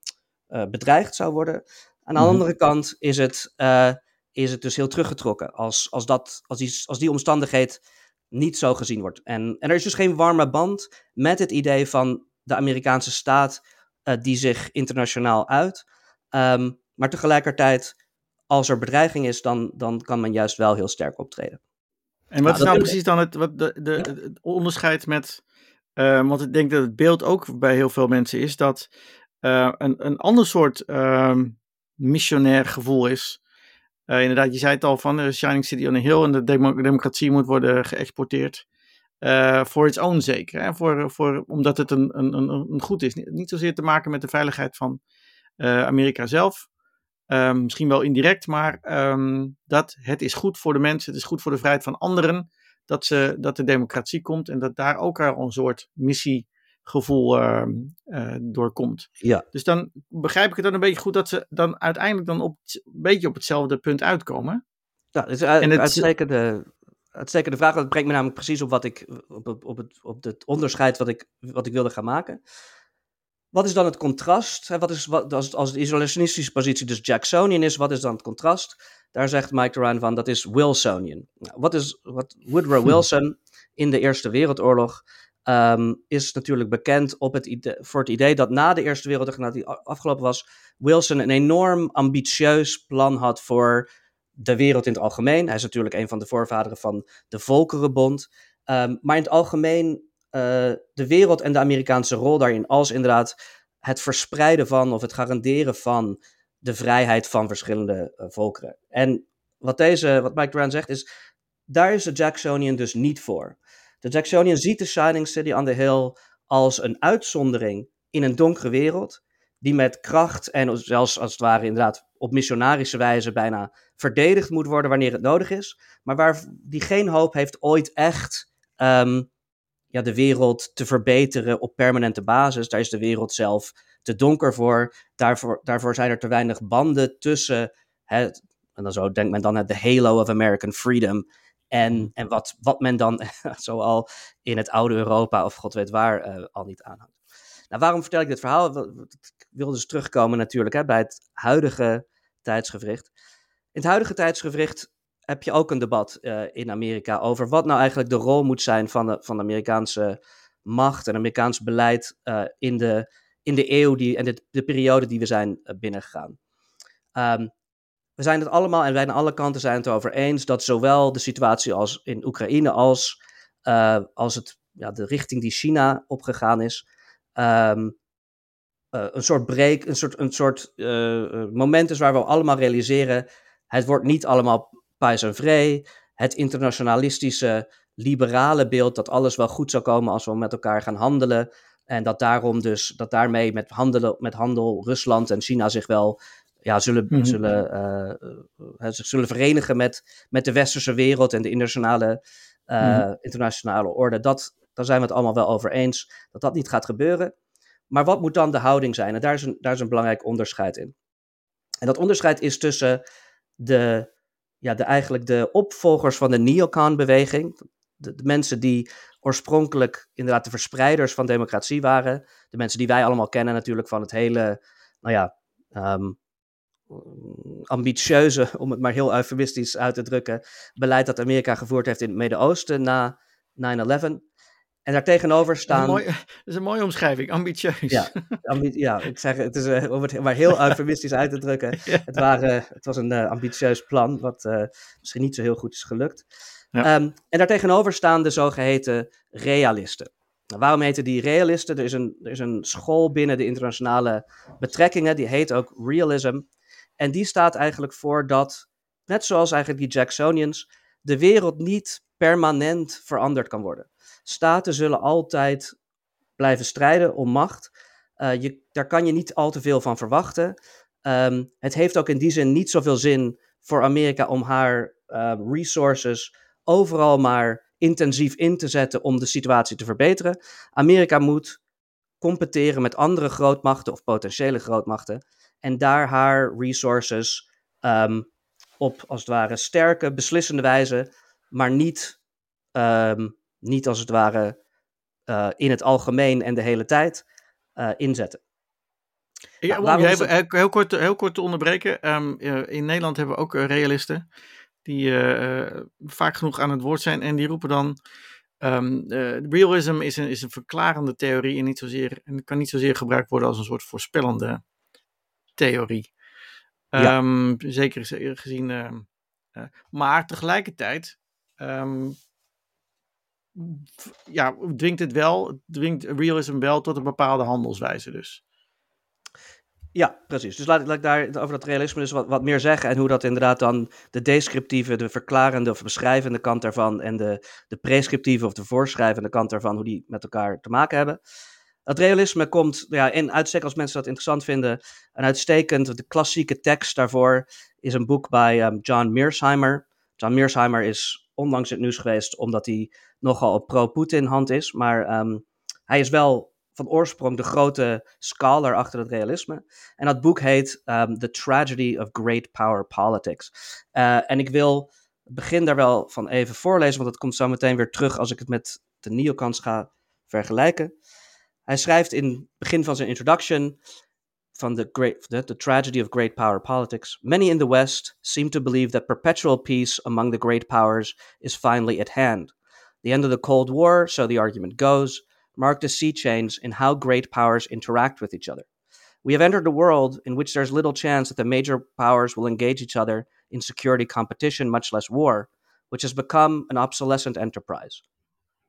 uh, bedreigd zou worden. Aan de mhm. andere kant is het, uh, is het dus heel teruggetrokken als, als, dat, als, die, als die omstandigheid niet zo gezien wordt. En, en er is dus geen warme band met het idee van de Amerikaanse staat uh, die zich internationaal uit. Um, maar tegelijkertijd, als er bedreiging is, dan, dan kan men juist wel heel sterk optreden. En wat is nou precies dan het, wat de, de, het onderscheid met. Uh, want ik denk dat het beeld ook bij heel veel mensen is dat uh, een, een ander soort uh, missionair gevoel is. Uh, inderdaad, je zei het al van Shining City on a Hill en de democratie moet worden geëxporteerd. voor its own zeker. Hè? Voor, voor, omdat het een, een, een, goed is. Niet, zozeer te maken met de veiligheid van uh, Amerika zelf. Misschien wel indirect, maar um, dat het is goed voor de mensen, het is goed voor de vrijheid van anderen dat, ze, dat de democratie komt en dat daar ook al een soort missiegevoel uh, uh, doorkomt. Ja. Dus dan begrijp ik het dan een beetje goed dat ze dan uiteindelijk dan op, een beetje op hetzelfde punt uitkomen. Ja, dat is en het, uitstekende, uitstekende vraag. Dat brengt me namelijk precies op wat ik op, op, op, het, op het onderscheid wat ik, wat ik wilde gaan maken. Wat is dan het contrast? Wat is, wat, als, als de isolationistische positie dus Jacksonian is, wat is dan het contrast? Daar zegt Mike Duran van, dat is Wilsonian. Nou, wat is wat Woodrow. [LAUGHS] Wilson in de Eerste Wereldoorlog um, is natuurlijk bekend op het voor het idee dat na de Eerste Wereldoorlog, nadat die afgelopen was, Wilson een enorm ambitieus plan had voor de wereld in het algemeen. Hij is natuurlijk een van de voorvaderen van de Volkerenbond. Um, maar in het algemeen uh, de wereld en de Amerikaanse rol daarin als inderdaad het verspreiden van of het garanderen van de vrijheid van verschillende uh, volkeren. En wat, deze, wat Mike Brown zegt is, daar is de Jacksonian dus niet voor. De Jacksonian ziet de Shining City on the Hill als een uitzondering in een donkere wereld, die met kracht en zelfs als het ware inderdaad op missionarische wijze bijna verdedigd moet worden wanneer het nodig is, maar waar die geen hoop heeft ooit echt um, ja, de wereld te verbeteren op permanente basis. Daar is de wereld zelf te donker voor. Daarvoor, daarvoor zijn er te weinig banden tussen en dan zo denkt men dan het de halo of American freedom. En, mm. en wat, wat men dan [LAUGHS] zoal in het oude Europa of god weet waar uh, al niet aanhoudt. Nou, waarom vertel ik dit verhaal? Ik wil dus terugkomen natuurlijk hè, bij het huidige tijdsgevricht. In het huidige tijdsgevricht heb je ook een debat uh, in Amerika over wat nou eigenlijk de rol moet zijn van de, van de Amerikaanse macht en Amerikaans beleid uh, in, de, in de eeuw die, en de, de periode die we zijn binnengegaan. Um, we zijn het allemaal en wij aan alle kanten zijn het over eens dat zowel de situatie als in Oekraïne als, als het, ja, de richting die China opgegaan is, um, een soort break, een soort, een soort moment is waar we allemaal realiseren, het wordt niet allemaal pais en vrij, het internationalistische liberale beeld dat alles wel goed zou komen als we met elkaar gaan handelen. En dat daarom dus, dat daarmee met, handelen, met handel Rusland en China zich wel ja, zullen, mm zullen, uh, zich zullen verenigen met, met de westerse wereld en de internationale, uh, mm internationale orde. Dat, daar zijn we het allemaal wel over eens dat dat niet gaat gebeuren. Maar wat moet dan de houding zijn? En daar is een, daar is een belangrijk onderscheid in. En dat onderscheid is tussen de ja, de, eigenlijk de opvolgers van de neocon-beweging. De, de, mensen die oorspronkelijk inderdaad de verspreiders van democratie waren. De mensen die wij allemaal kennen natuurlijk van het hele, nou ja, um, ambitieuze, om het maar heel eufemistisch uit te drukken, beleid dat Amerika gevoerd heeft in het Midden-Oosten na 9-11. En daartegenover staan. Dat is, mooi, dat is, een mooie omschrijving, ambitieus. Ja, ambi ja ik zeg het, is, uh, om het maar heel [LAUGHS] eufemistisch uit te drukken. ja. het, waren, het was een uh, ambitieus plan, wat uh, misschien niet zo heel goed is gelukt. Ja. Um, en daartegenover staan de zogeheten realisten. Nou, waarom heten die realisten? Er is, een, er is een school binnen de internationale betrekkingen, die heet ook realism. En die staat eigenlijk voor dat, net zoals eigenlijk die Jacksonians, de wereld niet permanent veranderd kan worden. Staten zullen altijd blijven strijden om macht. Uh, je, daar kan je niet al te veel van verwachten. Um, het heeft ook in die zin niet zoveel zin voor Amerika om haar uh, resources overal maar intensief in te zetten om de situatie te verbeteren. Amerika moet competeren met andere grootmachten of potentiële grootmachten en daar haar resources um, op als het ware sterke, beslissende wijze, maar niet, um, niet als het ware uh, in het algemeen en de hele tijd uh, inzetten. Ja, nou, het... heel, kort, heel kort te onderbreken. Um, in Nederland hebben we ook realisten die uh, vaak genoeg aan het woord zijn en die roepen dan Um, uh, realism is een, is een verklarende theorie en, niet zozeer, en kan niet zozeer gebruikt worden als een soort voorspellende theorie. Ja. Um, zeker gezien. Uh, uh, maar tegelijkertijd. Um, ja, dwingt het wel, dwingt realism wel tot een bepaalde handelswijze dus. Ja, precies. Dus laat, laat ik daar over dat realisme dus wat, wat meer zeggen. En hoe dat inderdaad dan de descriptieve, de verklarende of beschrijvende kant daarvan. En de, de prescriptieve of de voorschrijvende kant daarvan, hoe die met elkaar te maken hebben. Het realisme komt ja, in uitstek als mensen dat interessant vinden. Een uitstekend, de klassieke tekst daarvoor is een boek bij um, John Mearsheimer. John Mearsheimer is onlangs het nieuws geweest omdat hij nogal op pro-Putin hand is. Maar um, hij is wel van oorsprong de grote scholar achter het realisme. En dat boek heet um, The Tragedy of Great Power Politics. Uh, en ik wil begin daar wel van even voorlezen, want dat komt zo meteen weer terug als ik het met de neocons ga vergelijken. Hij schrijft in het begin van zijn introduction van the, great, the, the Tragedy of Great Power Politics. Many in the West seem to believe that perpetual peace among the great powers is finally at hand. The end of the Cold War, so the argument goes, marked a sea change in how great powers interact with each other. We have entered a world in which there's little chance that the major powers will engage each other in security competition, much less war, which has become an obsolescent enterprise.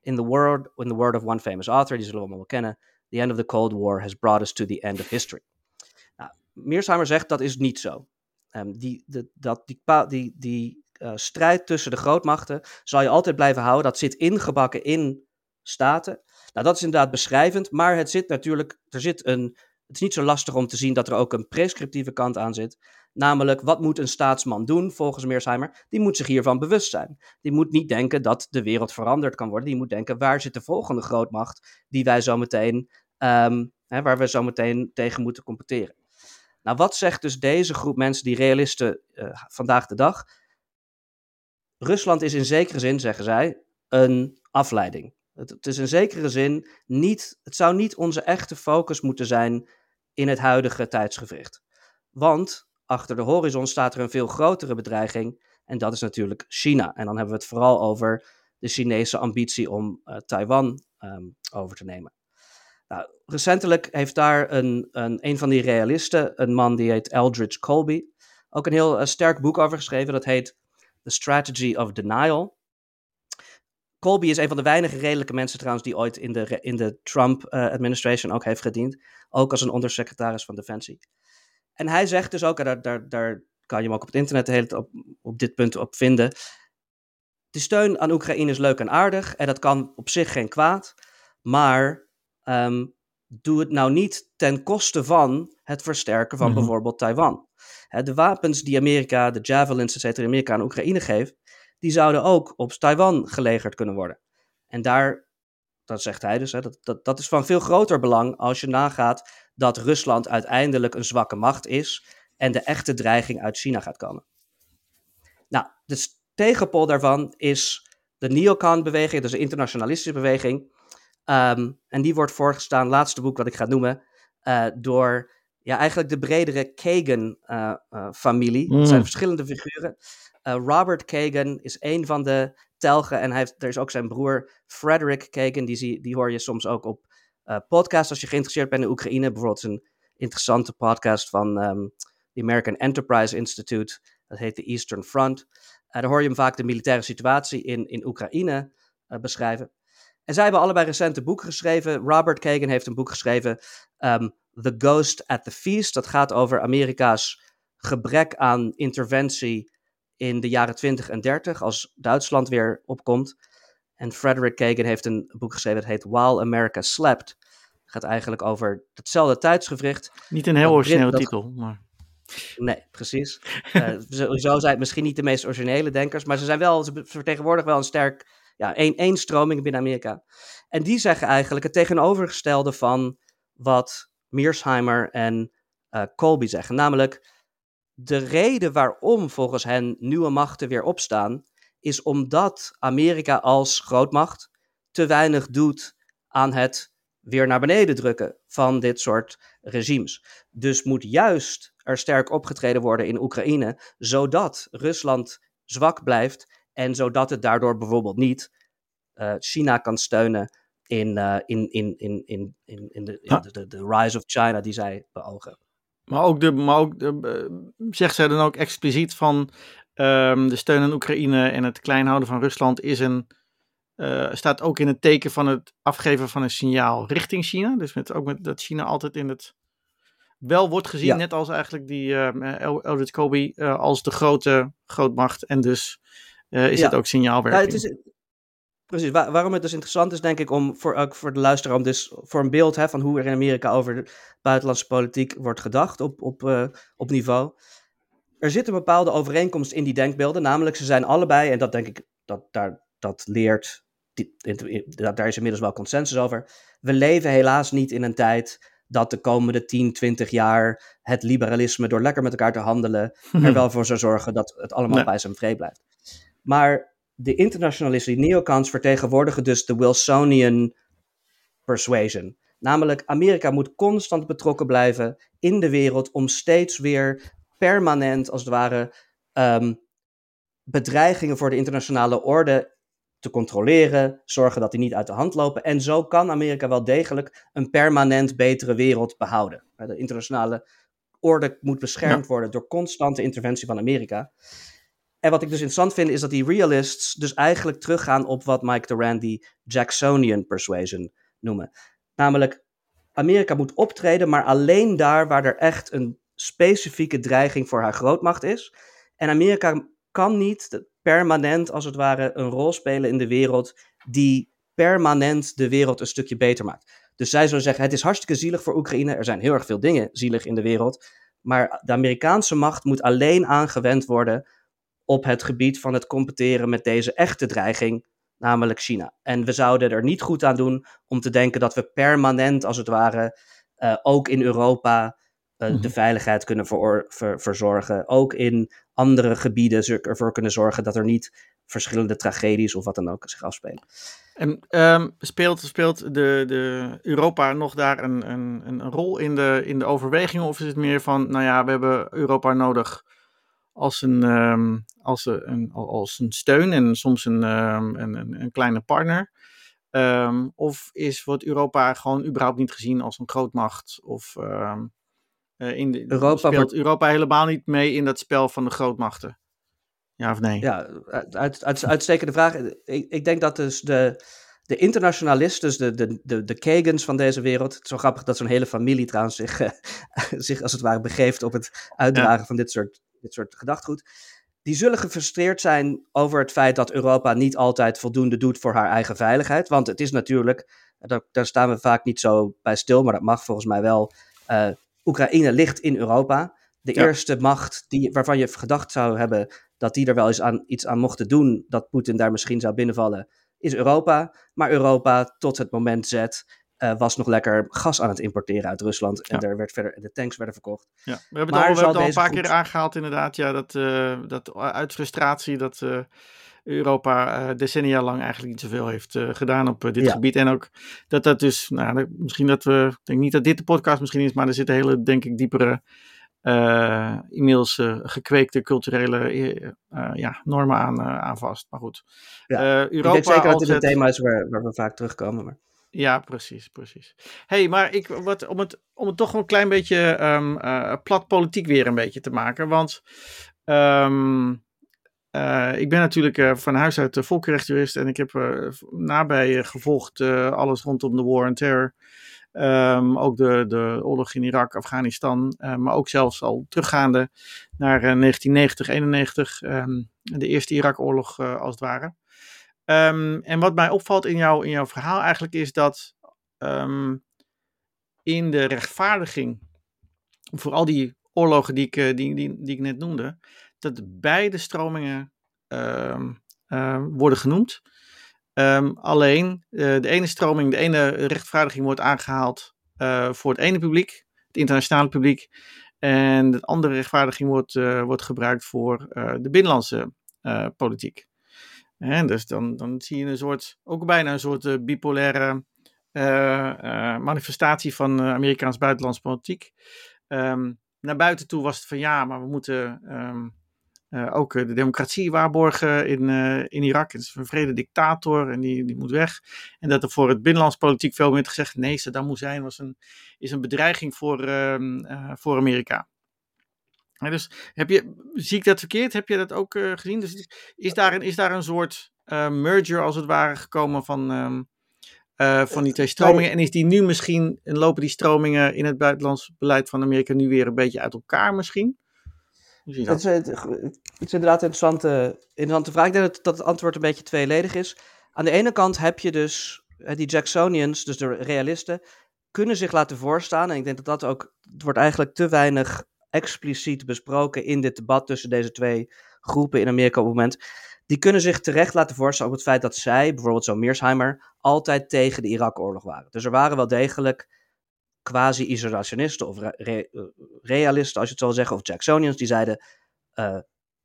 In the word, in the word of one famous author, allemaal kennen, the end of the Cold War has brought us to the end of history. Nou, Mearsheimer zegt dat is niet zo. Um, die, de, dat, die, die, die uh, strijd tussen de grootmachten zal je altijd blijven houden. Dat zit ingebakken in staten. Nou, dat is inderdaad beschrijvend, maar het zit natuurlijk, er zit een, het is niet zo lastig om te zien dat er ook een prescriptieve kant aan zit. Namelijk, wat moet een staatsman doen volgens Mearsheimer? Die moet zich hiervan bewust zijn. Die moet niet denken dat de wereld veranderd kan worden. Die moet denken, waar zit de volgende grootmacht die wij zo meteen, um, hè, waar we zo meteen tegen moeten competeren? Nou, wat zegt dus deze groep mensen, die realisten uh, vandaag de dag? Rusland is in zekere zin, zeggen zij, een afleiding. Het, het, is in zekere zin niet, het zou niet onze echte focus moeten zijn in het huidige tijdsgevricht. Want achter de horizon staat er een veel grotere bedreiging en dat is natuurlijk China. En dan hebben we het vooral over de Chinese ambitie om uh, Taiwan um, over te nemen. Nou, recentelijk heeft daar een, een, een van die realisten, een man die heet Eldridge Colby, ook een heel uh, sterk boek over geschreven. Dat heet The Strategy of Denial. Colby is een van de weinige redelijke mensen trouwens die ooit in de, in de Trump-administration uh, ook heeft gediend. Ook als een ondersecretaris van Defensie. En hij zegt dus ook, en daar, daar, daar kan je hem ook op het internet de hele tijd op, op dit punt op vinden. De steun aan Oekraïne is leuk en aardig en dat kan op zich geen kwaad. Maar um, doe het nou niet ten koste van het versterken van mm -hmm. bijvoorbeeld Taiwan. de wapens die Amerika, de javelins, et cetera, Amerika aan Oekraïne geeft, die zouden ook op Taiwan gelegerd kunnen worden. En daar, dat zegt hij dus, hè, dat, dat, dat is van veel groter belang als je nagaat dat Rusland uiteindelijk een zwakke macht is en de echte dreiging uit China gaat komen. Nou, de tegenpol daarvan is de neocon-beweging, dus de internationalistische beweging. Ehm, en die wordt voorgestaan, laatste boek wat ik ga noemen, uh, door ja, eigenlijk de bredere Kagan-familie. Uh, uh, Het zijn verschillende figuren. Robert Kagan is een van de telgen en hij heeft, er is ook zijn broer Frederick Kagan, die, zie, die hoor je soms ook op podcasts als je geïnteresseerd bent in Oekraïne. Bijvoorbeeld een interessante podcast van um, de American Enterprise Institute, dat heet de Eastern Front. daar hoor je hem vaak de militaire situatie in, in Oekraïne beschrijven. En zij hebben allebei recente boeken geschreven. Robert Kagan heeft een boek geschreven, um, The Ghost at the Feast. Dat gaat over Amerika's gebrek aan interventie in de jaren 20 en 30, als Duitsland weer opkomt. En Frederick Kagan heeft een boek geschreven, dat heet While America Slept. Het gaat eigenlijk over hetzelfde tijdsgevricht. Niet een heel originele titel, maar... Nee, precies. [LAUGHS] uh, sowieso zijn het misschien niet de meest originele denkers, maar ze zijn wel, ze vertegenwoordigen wel een sterk ja, één, één stroming binnen Amerika. En die zeggen eigenlijk het tegenovergestelde van wat Mearsheimer en uh, Colby zeggen. Namelijk, de reden waarom volgens hen nieuwe machten weer opstaan, is omdat Amerika als grootmacht te weinig doet aan het weer naar beneden drukken van dit soort regimes. Dus moet juist er sterk opgetreden worden in Oekraïne, zodat Rusland zwak blijft en zodat het daardoor bijvoorbeeld niet uh, China kan steunen in, uh, in, in, in, in, in, in, de, in de, de, de, rise of China die zij beogen. Maar ook, de, maar ook de, uh, zegt zij dan ook expliciet van um, de steun aan Oekraïne en het kleinhouden van Rusland is een, staat ook in het teken van het afgeven van een signaal richting China. Dus met, ook met dat China altijd in het wel wordt gezien, ja. net als eigenlijk die uh, Eldred Kobe, uh, als de grote grootmacht. En dus uh, is ja. het ook signaalwerking. Ja, het is, precies, Waar, waarom het dus interessant is, denk ik, om voor, ook voor de luisteraar, om dus voor een beeld hè, van hoe er in Amerika over buitenlandse politiek wordt gedacht op, op, op niveau. Er zit een bepaalde overeenkomst in die denkbeelden, namelijk ze zijn allebei, en dat denk ik, dat, daar, dat leert, die, daar is inmiddels wel consensus over. We leven helaas niet in een tijd dat de komende 10, 20 jaar het liberalisme door lekker met elkaar te handelen [LAUGHS] er wel voor zou zorgen dat het allemaal bij zijn vrede blijft. Maar de internationalisten, die neocons, vertegenwoordigen dus de Wilsonian persuasion. Namelijk, Amerika moet constant betrokken blijven in de wereld om steeds weer permanent, als het ware, um, bedreigingen voor de internationale orde te controleren, zorgen dat die niet uit de hand lopen. En zo kan Amerika wel degelijk een permanent betere wereld behouden. De internationale orde moet beschermd ja. worden door constante interventie van Amerika. En wat ik dus interessant vind, is dat die realists dus eigenlijk teruggaan op wat Mike Duran die Jacksonian persuasion noemen. Namelijk, Amerika moet optreden, maar alleen daar waar er echt een specifieke dreiging voor haar grootmacht is. En Amerika kan niet permanent, als het ware, een rol spelen in de wereld die permanent de wereld een stukje beter maakt. Dus zij zou zeggen: het is hartstikke zielig voor Oekraïne. Er zijn heel erg veel dingen zielig in de wereld. Maar de Amerikaanse macht moet alleen aangewend worden op het gebied van het competeren met deze echte dreiging, namelijk China. En we zouden er niet goed aan doen om te denken dat we permanent, als het ware, uh, ook in Europa uh, mm-hmm. de veiligheid kunnen ver, ver, verzorgen. Ook in andere gebieden ervoor kunnen zorgen dat er niet verschillende tragedies of wat dan ook zich afspelen. En um, speelt, speelt de, de Europa nog daar een, een, een rol in de, in de overweging? Of is het meer van, nou ja, we hebben Europa nodig als een, um, als een, als een steun en soms een, um, een, een, kleine partner? Um, of is, wordt Europa gewoon überhaupt niet gezien als een grootmacht? Of uh, in de, Europa speelt wordt... Europa helemaal niet mee in dat spel van de grootmachten? Ja of nee? Ja, uit, uit, uitstekende vraag. Ik, ik denk dat dus de, de internationalisten, dus de, de, de, de van deze wereld. Het is zo grappig dat zo'n hele familie trouwens zich, uh, [LAUGHS] zich als het ware begeeft op het uitdragen ja. van dit soort dit soort gedachtgoed, die zullen gefrustreerd zijn over het feit dat Europa niet altijd voldoende doet voor haar eigen veiligheid. Want het is natuurlijk, daar, daar staan we vaak niet zo bij stil, maar dat mag volgens mij wel. Uh, Oekraïne ligt in Europa. De ja. eerste macht die, waarvan je gedacht zou hebben dat die er wel eens aan, iets aan mochten doen, dat Poetin daar misschien zou binnenvallen, is Europa. Maar Europa tot het moment Z uh, was nog lekker gas aan het importeren uit Rusland. En er werd verder, de tanks werden verkocht. Ja, we hebben het al, we hebben al een paar keer aangehaald inderdaad. Ja, dat, uh, dat uit frustratie dat uh, Europa decennia lang eigenlijk niet zoveel heeft gedaan op dit ja. gebied. En ook dat dat dus, nou, misschien dat we, ik denk niet dat dit de podcast misschien is, maar er zitten hele, denk ik, diepere uh, inmiddels uh, gekweekte culturele uh, ja, normen aan, aan vast. Maar goed. Ja, Europa ik denk zeker dat dit een thema is waar, waar we vaak terugkomen. Maar... Ja, precies, precies. hey, maar ik, wat, om, het, om het toch een klein beetje um, plat politiek weer een beetje te maken. Want um, ik ben natuurlijk van huis uit volkenrechtjurist en ik heb nabij gevolgd alles rondom de war on terror. Um, ook de, de oorlog in Irak, Afghanistan, maar ook zelfs al teruggaande naar uh, 1990, 91, um, de eerste Irak-oorlog als het ware. Um, en wat mij opvalt in, jou, in jouw verhaal eigenlijk is dat in de rechtvaardiging voor al die oorlogen die ik, eh, die, die, die ik net noemde, dat beide stromingen worden genoemd. Alleen uh, de ene stroming, de ene rechtvaardiging wordt aangehaald uh, voor het ene publiek, het internationale publiek. En de andere rechtvaardiging wordt, wordt gebruikt voor de binnenlandse politiek. En dus dan, dan zie je een soort, ook bijna een soort bipolaire manifestatie van Amerikaans buitenlandse politiek. Um, naar buiten toe was het van ja, maar we moeten uh, ook eh, de democratie waarborgen in, in Irak. Het is een vrede dictator en die, die moet weg. En dat er voor het binnenlands politiek veel meer gezegd: nee, Saddam Hussein was een, is een bedreiging voor, uh, voor Amerika. En dus heb je, zie ik dat verkeerd? Heb je dat ook gezien? Dus is daar een, is daar een soort merger als het ware gekomen van, um, van die twee stromingen? En is die nu misschien, en lopen die stromingen in het buitenlands beleid van Amerika nu weer een beetje uit elkaar misschien? Het is, het, is, inderdaad een interessante, interessante vraag. Ik denk dat, dat het antwoord een beetje tweeledig is. Aan de ene kant heb je dus die Jacksonians, dus de realisten, kunnen zich laten voorstaan. En ik denk dat dat ook, het wordt eigenlijk te weinig expliciet besproken in dit debat tussen deze twee groepen in Amerika op het moment. Die kunnen zich terecht laten voorstaan op het feit dat zij, bijvoorbeeld zo Mearsheimer, altijd tegen de Irak-oorlog waren. Dus er waren wel degelijk quasi-isolationisten of realisten, als je het zo zeggen, of Jacksonians, die zeiden: uh,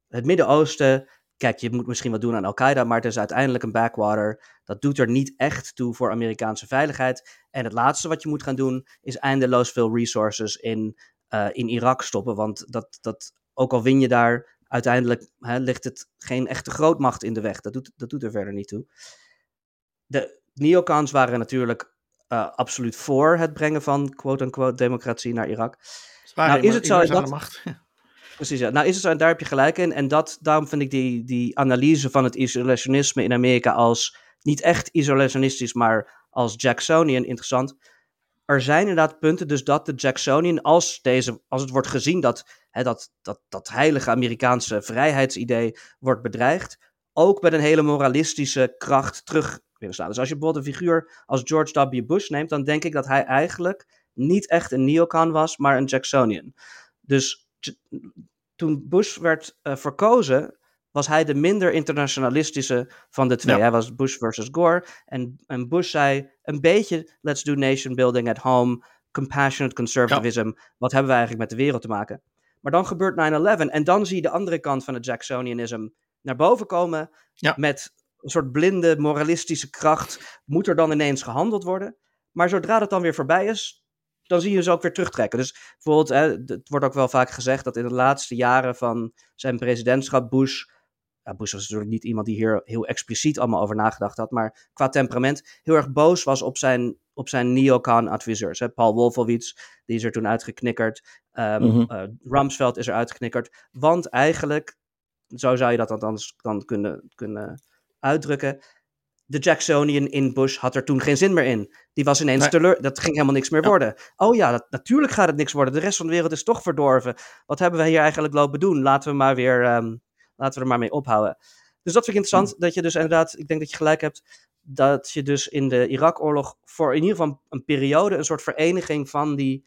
het Midden-Oosten, kijk, je moet misschien wat doen aan Al-Qaeda, maar het is uiteindelijk een backwater. Dat doet er niet echt toe voor Amerikaanse veiligheid. En het laatste wat je moet gaan doen, is eindeloos veel resources in, uh, in Irak stoppen. Want dat, dat, ook al win je daar, uiteindelijk hè, ligt het geen echte grootmacht in de weg. Dat doet, dat doet er verder niet toe. De neocons waren natuurlijk uh, absoluut voor het brengen van quote-unquote democratie naar Irak. nou, is het zo dat... macht. [LAUGHS] Precies, ja. Nou is het zo, en daar heb je gelijk in. En dat, daarom vind ik die, die analyse van het isolationisme in Amerika als niet echt isolationistisch, maar als Jacksonian interessant. Er zijn inderdaad punten dus dat de Jacksonian, als, deze, als het wordt gezien dat, hè, dat, dat dat heilige Amerikaanse vrijheidsidee wordt bedreigd, ook met een hele moralistische kracht terug dus als je bijvoorbeeld een figuur als George W. Bush neemt, dan denk ik dat hij eigenlijk niet echt een neocon was, maar een Jacksonian. Dus toen Bush werd uh, verkozen, was hij de minder internationalistische van de twee. Hij was Bush versus Gore. En, en Bush zei een beetje: let's do nation building at home, compassionate conservatism. Wat hebben we eigenlijk met de wereld te maken? Maar dan gebeurt 9-11 en dan zie je de andere kant van het Jacksonianism naar boven komen met een soort blinde moralistische kracht, moet er dan ineens gehandeld worden. Maar zodra dat dan weer voorbij is, dan zie je ze ook weer terugtrekken. Dus bijvoorbeeld, hè, het wordt ook wel vaak gezegd dat in de laatste jaren van zijn presidentschap Bush. Ja, Bush was natuurlijk niet iemand die hier heel expliciet allemaal over nagedacht had, maar qua temperament heel erg boos was op zijn, op zijn neocon-adviseurs. Paul Wolfowitz, die is er toen uitgeknikkerd. Um, Rumsfeld is er uitgeknikkerd. Want eigenlijk, zo zou je dat dan, dan kunnen, kunnen uitdrukken. De Jacksonian in Bush had er toen geen zin meer in. Die was ineens nee. teleur. Dat ging helemaal niks meer worden. Oh ja, dat, natuurlijk gaat het niks worden. De rest van de wereld is toch verdorven. Wat hebben we hier eigenlijk lopen doen? Laten we maar weer. Um, laten we er maar mee ophouden. Dus dat vind ik interessant. Hmm. Dat je dus inderdaad. Ik denk dat je gelijk hebt. Dat je dus in de Irak-oorlog. voor in ieder geval een periode. een soort vereniging van die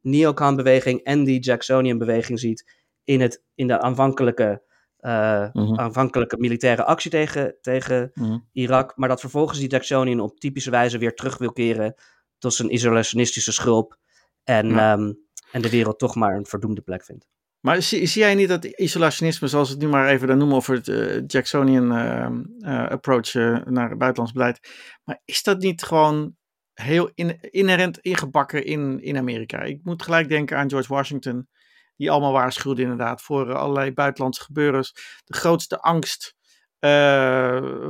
neocon-beweging. en die Jacksonian-beweging ziet. In, het, in de aanvankelijke uh, aanvankelijke militaire actie tegen, tegen mhm. Irak. Maar dat vervolgens die Jacksonian op typische wijze weer terug wil keren tot zijn isolationistische schulp en, Ja. ehm, en de wereld toch maar een verdoemde plek vindt. Maar zie, zie jij niet dat isolationisme, zoals we het nu maar even noemen, over het eh, Jacksonian eh, eh, approach naar het buitenlands beleid, maar is dat niet gewoon heel in- inherent ingebakken in, in Amerika? Ik moet gelijk denken aan George Washington, die allemaal waarschuwde inderdaad voor allerlei buitenlandse gebeurens. De grootste angst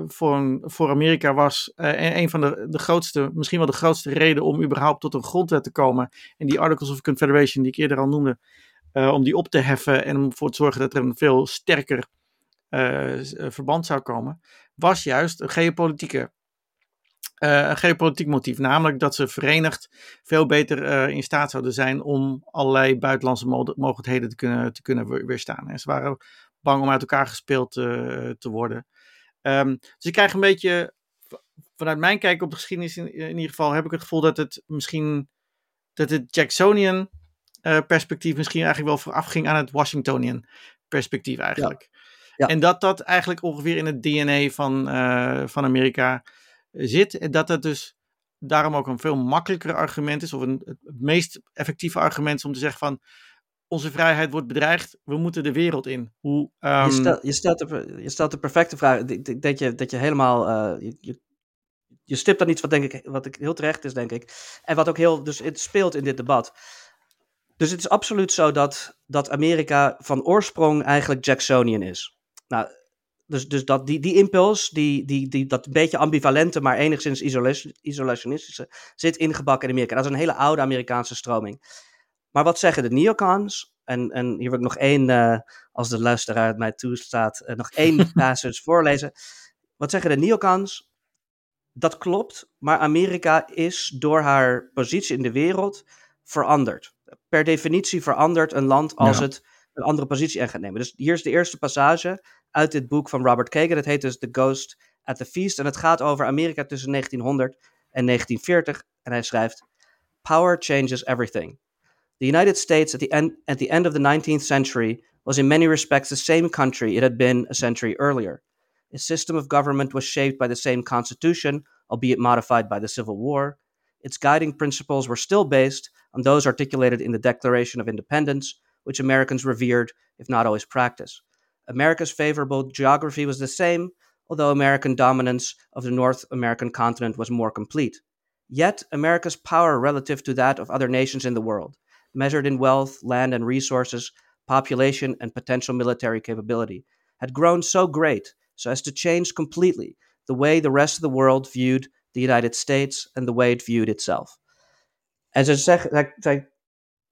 voor, voor Amerika was en een van de, de grootste, misschien wel de grootste reden om überhaupt tot een grondwet te komen. En die Articles of Confederation, die ik eerder al noemde, eh, om die op te heffen en om ervoor te zorgen dat er een veel sterker eh, verband zou komen, was juist een geopolitieke. eh, een geopolitiek motief, namelijk dat ze verenigd veel beter in staat zouden zijn om allerlei buitenlandse mo- mogelijkheden te kunnen, te kunnen we- weerstaan. En ze waren bang om uit elkaar gespeeld te worden. Ehm, dus ik krijg een beetje, vanuit mijn kijk op de geschiedenis in, in ieder geval, heb ik het gevoel dat het misschien, dat het Jacksonian perspectief misschien eigenlijk wel vooraf ging aan het Washingtonian perspectief eigenlijk. Ja. En dat dat eigenlijk ongeveer in het DNA van, eh, van Amerika zit. En dat dat dus daarom ook een veel makkelijker argument is, of een, het meest effectieve argument is om te zeggen van onze vrijheid wordt bedreigd, we moeten de wereld in. Hoe, ehm, je, je, stelt de, je stelt de perfecte vraag. Ik denk Dat je, dat je helemaal. eh, je, je, je stipt dan iets wat, denk ik, wat ik heel terecht is, denk ik. En wat ook heel. Dus het speelt in dit debat. Dus het is absoluut zo dat, dat Amerika van oorsprong eigenlijk Jacksonian is. Nou, dus, dus dat die, die impuls, die, die, die, dat beetje ambivalente, maar enigszins isola- isolationistische, zit ingebakken in Amerika. Dat is een hele oude Amerikaanse stroming. Maar wat zeggen de neocons? En, en hier wil ik nog één, eh, als de luisteraar het mij toestaat, eh, nog één [LAUGHS] passage voorlezen. Wat zeggen de neocons? Dat klopt, maar Amerika is door haar positie in de wereld veranderd. Per definitie verandert een land als Ja. het een andere positie in gaat nemen. Dus hier is de eerste passage uit dit boek van Robert Kagan. Het heet dus The Ghost at the Feast. En het gaat over Amerika tussen 1900 en 1940. En hij schrijft: Power changes everything. The United States at the end at the end of the 19th century was in many respects the same country it had been a century earlier. Its system of government was shaped by the same constitution, albeit modified by the Civil War. Its guiding principles were still based on those articulated in the Declaration of Independence, which Americans revered, if not always practiced. America's favorable geography was the same, although American dominance of the North American continent was more complete. Yet, America's power relative to that of other nations in the world, measured in wealth, land, and resources, population, and potential military capability, had grown so great so as to change completely the way the rest of the world viewed the United States and the way it viewed itself. En ze zeggen, zij, zij,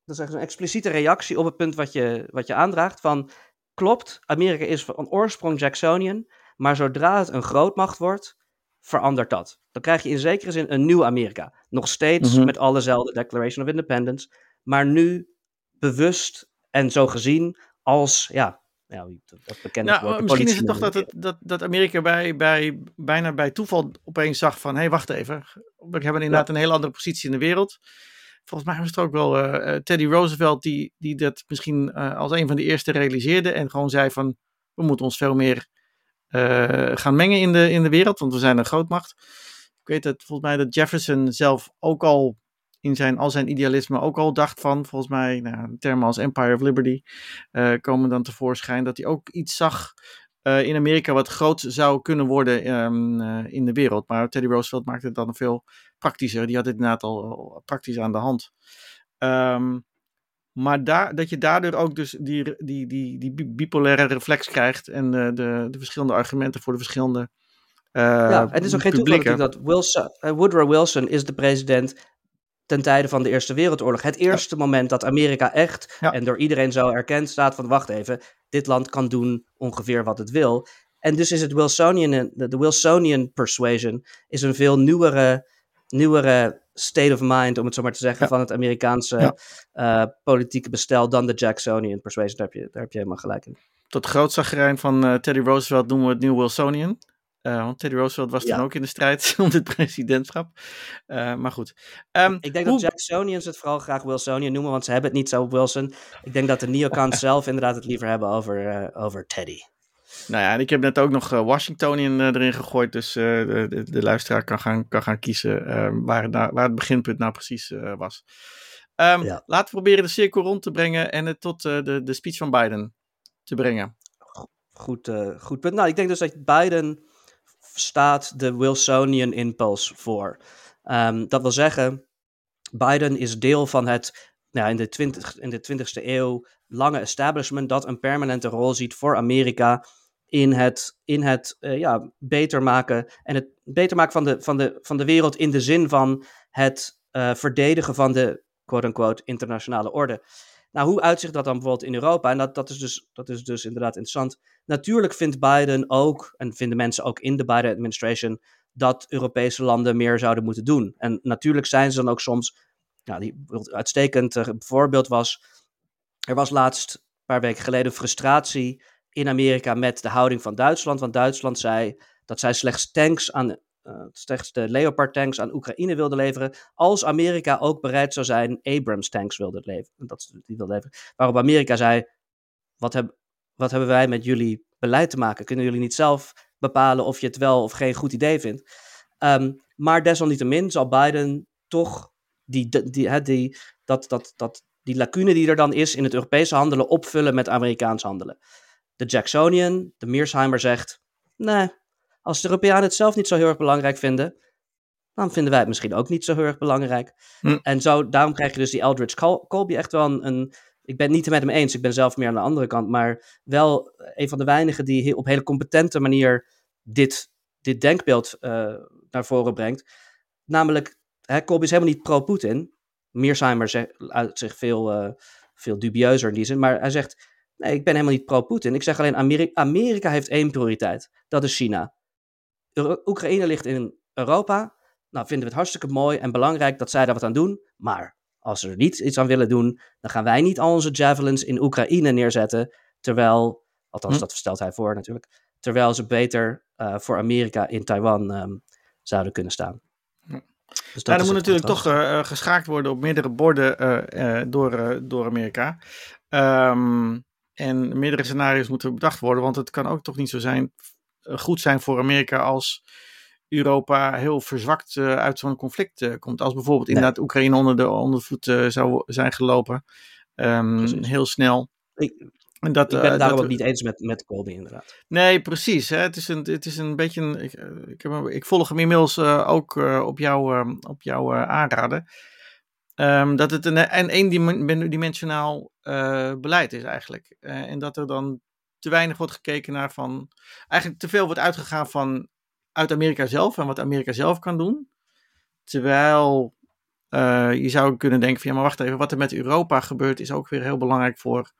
dat is echt een expliciete reactie op het punt wat je, wat je aandraagt van, klopt, Amerika is van oorsprong Jacksonian, maar zodra het een grootmacht wordt, verandert dat. Dan krijg je in zekere zin een nieuw Amerika. Nog steeds Mhm. met allezelfde Declaration of Independence, maar nu bewust en zo gezien als, ja, ja dat, bekende Nou, woord, misschien is het toch dat, het, dat, dat Amerika bij, bij, bijna bij toeval opeens zag van... hé, hey, wacht even. We hebben inderdaad een hele andere positie in de wereld. Volgens mij was het ook wel eh, eh, Teddy Roosevelt die, die dat misschien eh, als een van de eerste realiseerde... en gewoon zei van, we moeten ons veel meer gaan mengen in de, in de wereld... want we zijn een grootmacht. Ik weet dat volgens mij dat Jefferson zelf ook al in zijn, al zijn idealisme ook al dacht van, volgens mij, nou, termen als Empire of Liberty komen dan tevoorschijn, dat hij ook iets zag eh, in Amerika wat groot zou kunnen worden ehm, eh, in de wereld. Maar Teddy Roosevelt maakte het dan veel praktischer. Die had het inderdaad al, praktisch aan de hand. Ehm, maar daar, dat je daardoor ook dus die, die, die, die bi- bipolaire reflex krijgt en de, de verschillende argumenten voor de verschillende eh Ja, en het is ook geen toeval dat Wilson, Woodrow Wilson is de president ten tijde van de Eerste Wereldoorlog. Het eerste moment dat Amerika echt, Ja. en door iedereen zo erkend staat van wacht even, dit land kan doen ongeveer wat het wil. En dus is het Wilsonian, de, Wilsonian persuasion is een veel nieuwere, nieuwere state of mind, om het zo maar te zeggen, Ja. van het Amerikaanse eh, politieke bestel dan de Jacksonian persuasion. Daar heb je, daar heb je helemaal gelijk in. Tot groot zagrijn van eh, Teddy Roosevelt noemen we het nieuw Wilsonian. Eh, want Teddy Roosevelt was Ja. toen ook in de strijd [LAUGHS] om dit presidentschap. Eh, maar goed. Ehm, Ik denk hoe- dat Jacksonians het vooral graag Wilsonian noemen, want ze hebben het niet zo op Wilson. Ik denk dat de neocons [LAUGHS] zelf inderdaad het liever hebben over, eh, over Teddy. Nou ja, en ik heb net ook nog Washington in, erin gegooid. Dus de, de, de, luisteraar kan gaan, kan gaan kiezen waar, het nou, waar het beginpunt nou precies was. Um, Laten we proberen de cirkel rond te brengen en het tot de, de speech van Biden te brengen. Goed, goed punt. Nou, ik denk dus dat Biden staat de Wilsonian impulse voor. Um, dat wil zeggen, Biden is deel van het nou, in, de 20, in de 20ste eeuw lange establishment dat een permanente rol ziet voor Amerika in het, in het uh, ja, beter maken en het beter maken van de, van, de, van de wereld in de zin van het uh, verdedigen van de quote-unquote internationale orde. Nou, hoe uitzicht dat dan bijvoorbeeld in Europa? En dat, dat, is dus, dat is dus inderdaad interessant. Natuurlijk vindt Biden ook, en vinden mensen ook in de Biden administration, dat Europese landen meer zouden moeten doen. En natuurlijk zijn ze dan ook soms, nou, die uitstekend uh, voorbeeld was, er was laatst, een paar weken geleden, frustratie in Amerika met de houding van Duitsland. Want Duitsland zei dat zij slechts tanks aan, slechts de Leopard tanks aan Oekraïne wilde leveren, als Amerika ook bereid zou zijn Abrams tanks wilde leveren. Dat, die wilde leveren. Waarop Amerika zei, wat, heb, wat hebben wij met jullie beleid te maken? Kunnen jullie niet zelf bepalen of je het wel of geen goed idee vindt? Um, maar desalniettemin zal Biden toch die, die, die, dat, dat, dat, die lacune die er dan is in het Europese handelen opvullen met Amerikaans handelen. De Jacksonian, de Mearsheimer zegt, nee, als de Europeanen het zelf niet zo heel erg belangrijk vinden, dan vinden wij het misschien ook niet zo heel erg belangrijk. Hm. En zo, daarom krijg je dus die Eldridge Colby echt wel een, een, ik ben het niet met hem eens, ik ben zelf meer aan de andere kant, maar wel een van de weinigen die op hele competente manier dit, dit denkbeeld uh, naar voren brengt. Namelijk, hè, Colby is helemaal niet pro-Putin, Mearsheimer uit zich veel, uh, veel dubieuzer in die zin. Maar hij zegt: Nee, ik ben helemaal niet pro-Poetin. Ik zeg alleen: Amerika, Amerika heeft één prioriteit. Dat is China. Oekraïne ligt in Europa. Nou, vinden we het hartstikke mooi en belangrijk dat zij daar wat aan doen. Maar als ze er niet iets aan willen doen, dan gaan wij niet al onze javelins in Oekraïne neerzetten. Terwijl, althans, hm. dat stelt hij voor natuurlijk. Terwijl ze beter uh, voor Amerika in Taiwan um, zouden kunnen staan. Dus dat er moet natuurlijk toch uh, geschaakt worden op meerdere borden uh, door, door Amerika. Um, en meerdere scenario's moeten bedacht worden, want het kan ook toch niet zo zijn, goed zijn voor Amerika als Europa heel verzwakt uit zo'n conflict komt. Als bijvoorbeeld nee. inderdaad Oekraïne onder de, onder de voet zou zijn gelopen. Um, heel snel. Ik, en dat, ik ben het daarom ook niet eens met, met Colby, inderdaad. Nee, precies. Hè? Het, is een, het is een beetje. Een, ik, eh, ik, heb, ik volg hem inmiddels uh, ook uh, op jouw op jou, aanraden. Um, dat het een, een eendimensionaal beleid is eigenlijk. en dat er dan te weinig wordt gekeken naar van. Eigenlijk te veel wordt uitgegaan van. uit Amerika zelf en wat Amerika zelf kan doen. Terwijl je zou kunnen denken: van ja, maar wacht even, wat er met Europa gebeurt is ook weer heel belangrijk voor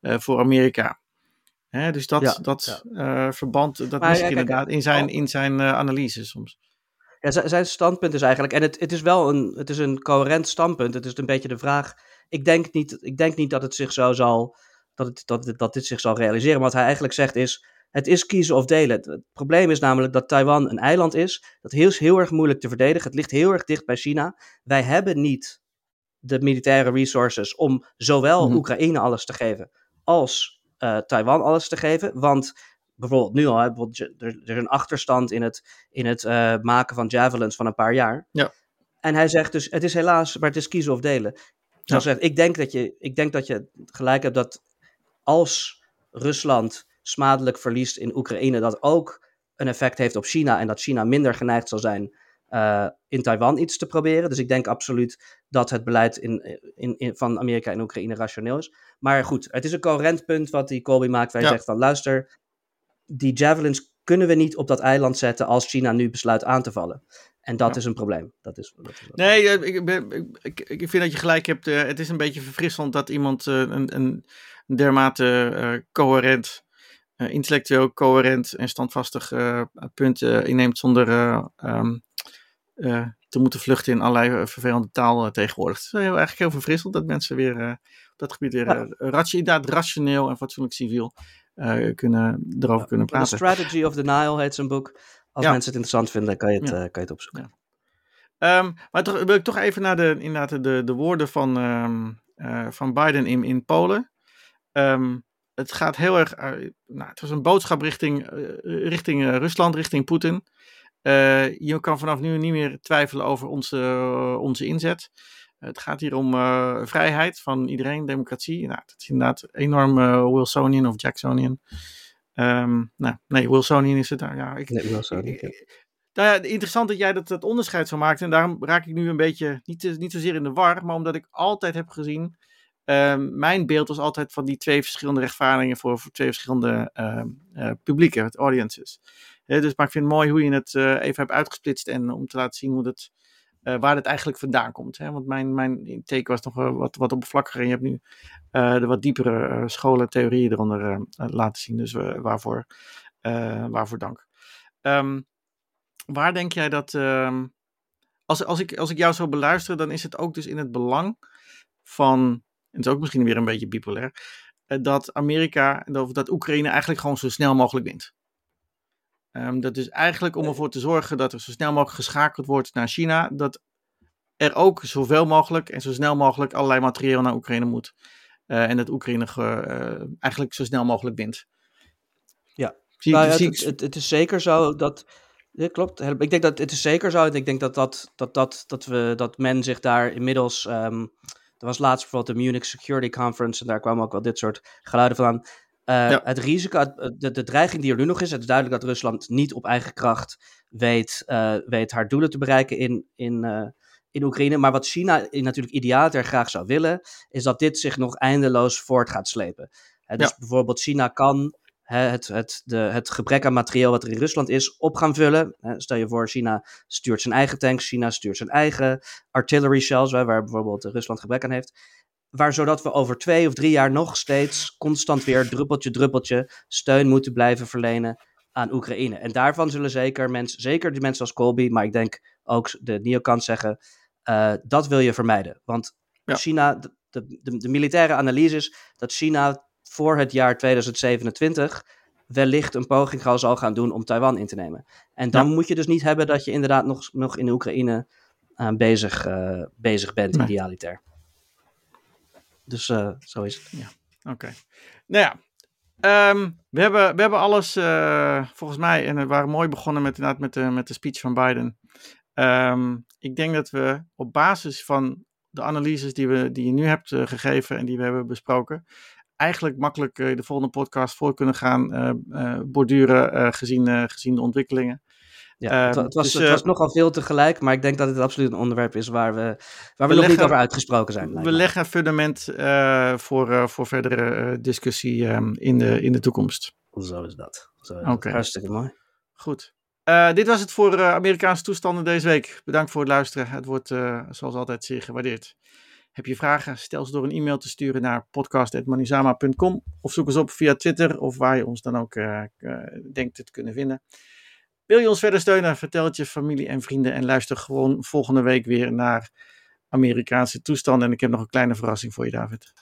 uh, voor Amerika. Hè, dus dat, dat Uh, verband, dat is inderdaad in zijn, in zijn analyse soms. Ja, zijn standpunt is eigenlijk, en het, het is wel een, het is een coherent standpunt. Het is een beetje de vraag. Ik denk niet, ik denk niet dat het zich zo zal, dat, het, dat, dat dit zich zal realiseren. Maar wat hij eigenlijk zegt is, het is kiezen of delen. Het, probleem is namelijk dat Taiwan een eiland is. Dat is heel erg moeilijk te verdedigen. Het ligt heel erg dicht bij China. Wij hebben niet de militaire resources om zowel mm Oekraïne alles te geven als uh, Taiwan alles te geven. Want bijvoorbeeld nu al, bijvoorbeeld, er, er, is een achterstand in het, in het uh, maken van javelins van een paar jaar. Ja. En hij zegt dus, het is helaas, maar het is kiezen of delen. Ja. Zegt, ik, denk dat je, ik denk dat je gelijk hebt dat als Rusland smadelijk verliest in Oekraïne, dat ook een effect heeft op China en dat China minder geneigd zal zijn uh, in Taiwan iets te proberen. Dus ik denk absoluut dat het beleid in, in, in, van Amerika en Oekraïne rationeel is. Maar goed, het is een coherent punt wat die Colby maakt. Wij ja. zegt van luister, die javelins kunnen we niet op dat eiland zetten als China nu besluit aan te vallen. En dat ja. is een probleem. Dat is, dat is nee, ik, ik, ik, vind dat je gelijk hebt. Uh, het is een beetje verfrissend dat iemand een, een dermate uh, coherent, intellectueel coherent en standvastig punt inneemt zonder um, uh, te moeten vluchten in allerlei eh, vervelende taal tegenwoordig. Het is heel, eigenlijk heel verfrissend dat mensen weer op dat gebied weer ja. inderdaad rationeel en fatsoenlijk civiel kunnen, erover ja, kunnen praten. The Strategy of Denial heet zijn boek. Als ja. mensen het interessant vinden, kan je het, kan je het opzoeken. Um, maar toch, wil ik toch even naar de, inderdaad de, de woorden van, um, van Biden in, in Polen. Um, het gaat heel erg. nou, het was een boodschap richting, richting Rusland, richting Poetin. je kan vanaf nu niet meer twijfelen over onze, onze inzet. Het gaat hier om vrijheid van iedereen, democratie. Nou, dat is inderdaad enorm Wilsonian of Jacksonian. Um, nou, nee, Wilsonian is het daar. Ja, ik, nee, Wilsonian. Nou ja, interessant dat jij dat, dat onderscheid zo maakt. En daarom raak ik nu een beetje, niet, niet zozeer in de war, maar omdat ik altijd heb gezien. Um, mijn beeld was altijd van die twee verschillende rechtvaardigingen voor, voor twee verschillende uh, publieken, audiences. dus, maar ik vind het mooi hoe je het uh, even hebt uitgesplitst en om te laten zien hoe dat, uh, waar het eigenlijk vandaan komt. Hè? Want mijn, mijn take was nog wat, wat oppervlakkiger en je hebt nu de wat diepere scholen theorieën eronder laten zien. Dus waarvoor, waarvoor dank. Um, waar denk jij dat. Als, als, ik, als ik jou zo beluister, dan is het ook dus in het belang van. En het is ook misschien weer een beetje bipolair. Uh, dat Amerika, of dat Oekraïne eigenlijk gewoon zo snel mogelijk wint. Um, dat is eigenlijk om ervoor te zorgen dat er zo snel mogelijk geschakeld wordt naar China. Dat er ook zoveel mogelijk en zo snel mogelijk allerlei materieel naar Oekraïne moet. Uh, en dat Oekraïne uh, eigenlijk zo snel mogelijk wint. Ja, zie, nou, zie, het, het, het, is zeker zo dat ja, klopt. Ik denk dat het is zeker zo. Ik denk dat, dat, dat, dat, dat, we, dat men zich daar inmiddels. Um, er was laatst bijvoorbeeld de Munich Security Conference. En daar kwamen ook wel dit soort geluiden van. Uh, Het risico, de, de dreiging die er nu nog is. Het is duidelijk dat Rusland niet op eigen kracht weet, uh, weet haar doelen te bereiken in, in, uh, in Oekraïne. Maar wat China natuurlijk idealiter graag zou willen. Is dat dit zich nog eindeloos voort gaat slepen. dus ja. bijvoorbeeld China kan het, het, de, het gebrek aan materieel wat er in Rusland is op gaan vullen. Stel je voor, China stuurt zijn eigen tanks, China stuurt zijn eigen artillery shells, waar bijvoorbeeld Rusland gebrek aan heeft. Waar zodat we over twee of drie jaar nog steeds constant weer druppeltje, druppeltje steun moeten blijven verlenen aan Oekraïne. En daarvan zullen zeker mensen, zeker die mensen als Colby, maar ik denk ook de neocons zeggen, uh, dat wil je vermijden. Want China, de, de, de militaire analyse is dat China voor het jaar 2027 wellicht een poging zal gaan doen om Taiwan in te nemen. En dan moet je dus niet hebben dat je inderdaad nog, nog in de Oekraïne uh, bezig, uh, bezig bent, nee. idealiter. Dus uh, zo is het. Ja, oké. Nou ja, um, we, hebben, we hebben alles volgens mij, en we waren mooi begonnen met, inderdaad met, de, met de speech van Biden. Um, ik denk dat we op basis van de analyses die, we, die je nu hebt gegeven en die we hebben besproken, eigenlijk makkelijk uh, de volgende podcast voor kunnen gaan uh, borduren gezien, gezien de ontwikkelingen. Ja, het, het, was, dus, het was nogal veel tegelijk, maar ik denk dat het absoluut een onderwerp is waar we, waar we, we nog niet over uitgesproken zijn. We leggen een fundament voor, voor verdere discussie um, in, de, in de toekomst. Zo is dat. Okay. Hartstikke mooi. Goed. Uh, dit was het voor uh, Amerikaanse toestanden deze week. Bedankt voor het luisteren. Het wordt uh, zoals altijd zeer gewaardeerd. Heb je vragen? Stel ze door een e-mail te sturen naar podcast.manizama.com of zoek ons op via Twitter of waar je ons dan ook uh, uh, denkt te kunnen vinden. Wil je ons verder steunen? Vertel het je familie en vrienden en luister gewoon volgende week weer naar Amerikaanse toestanden. En ik heb nog een kleine verrassing voor je, David.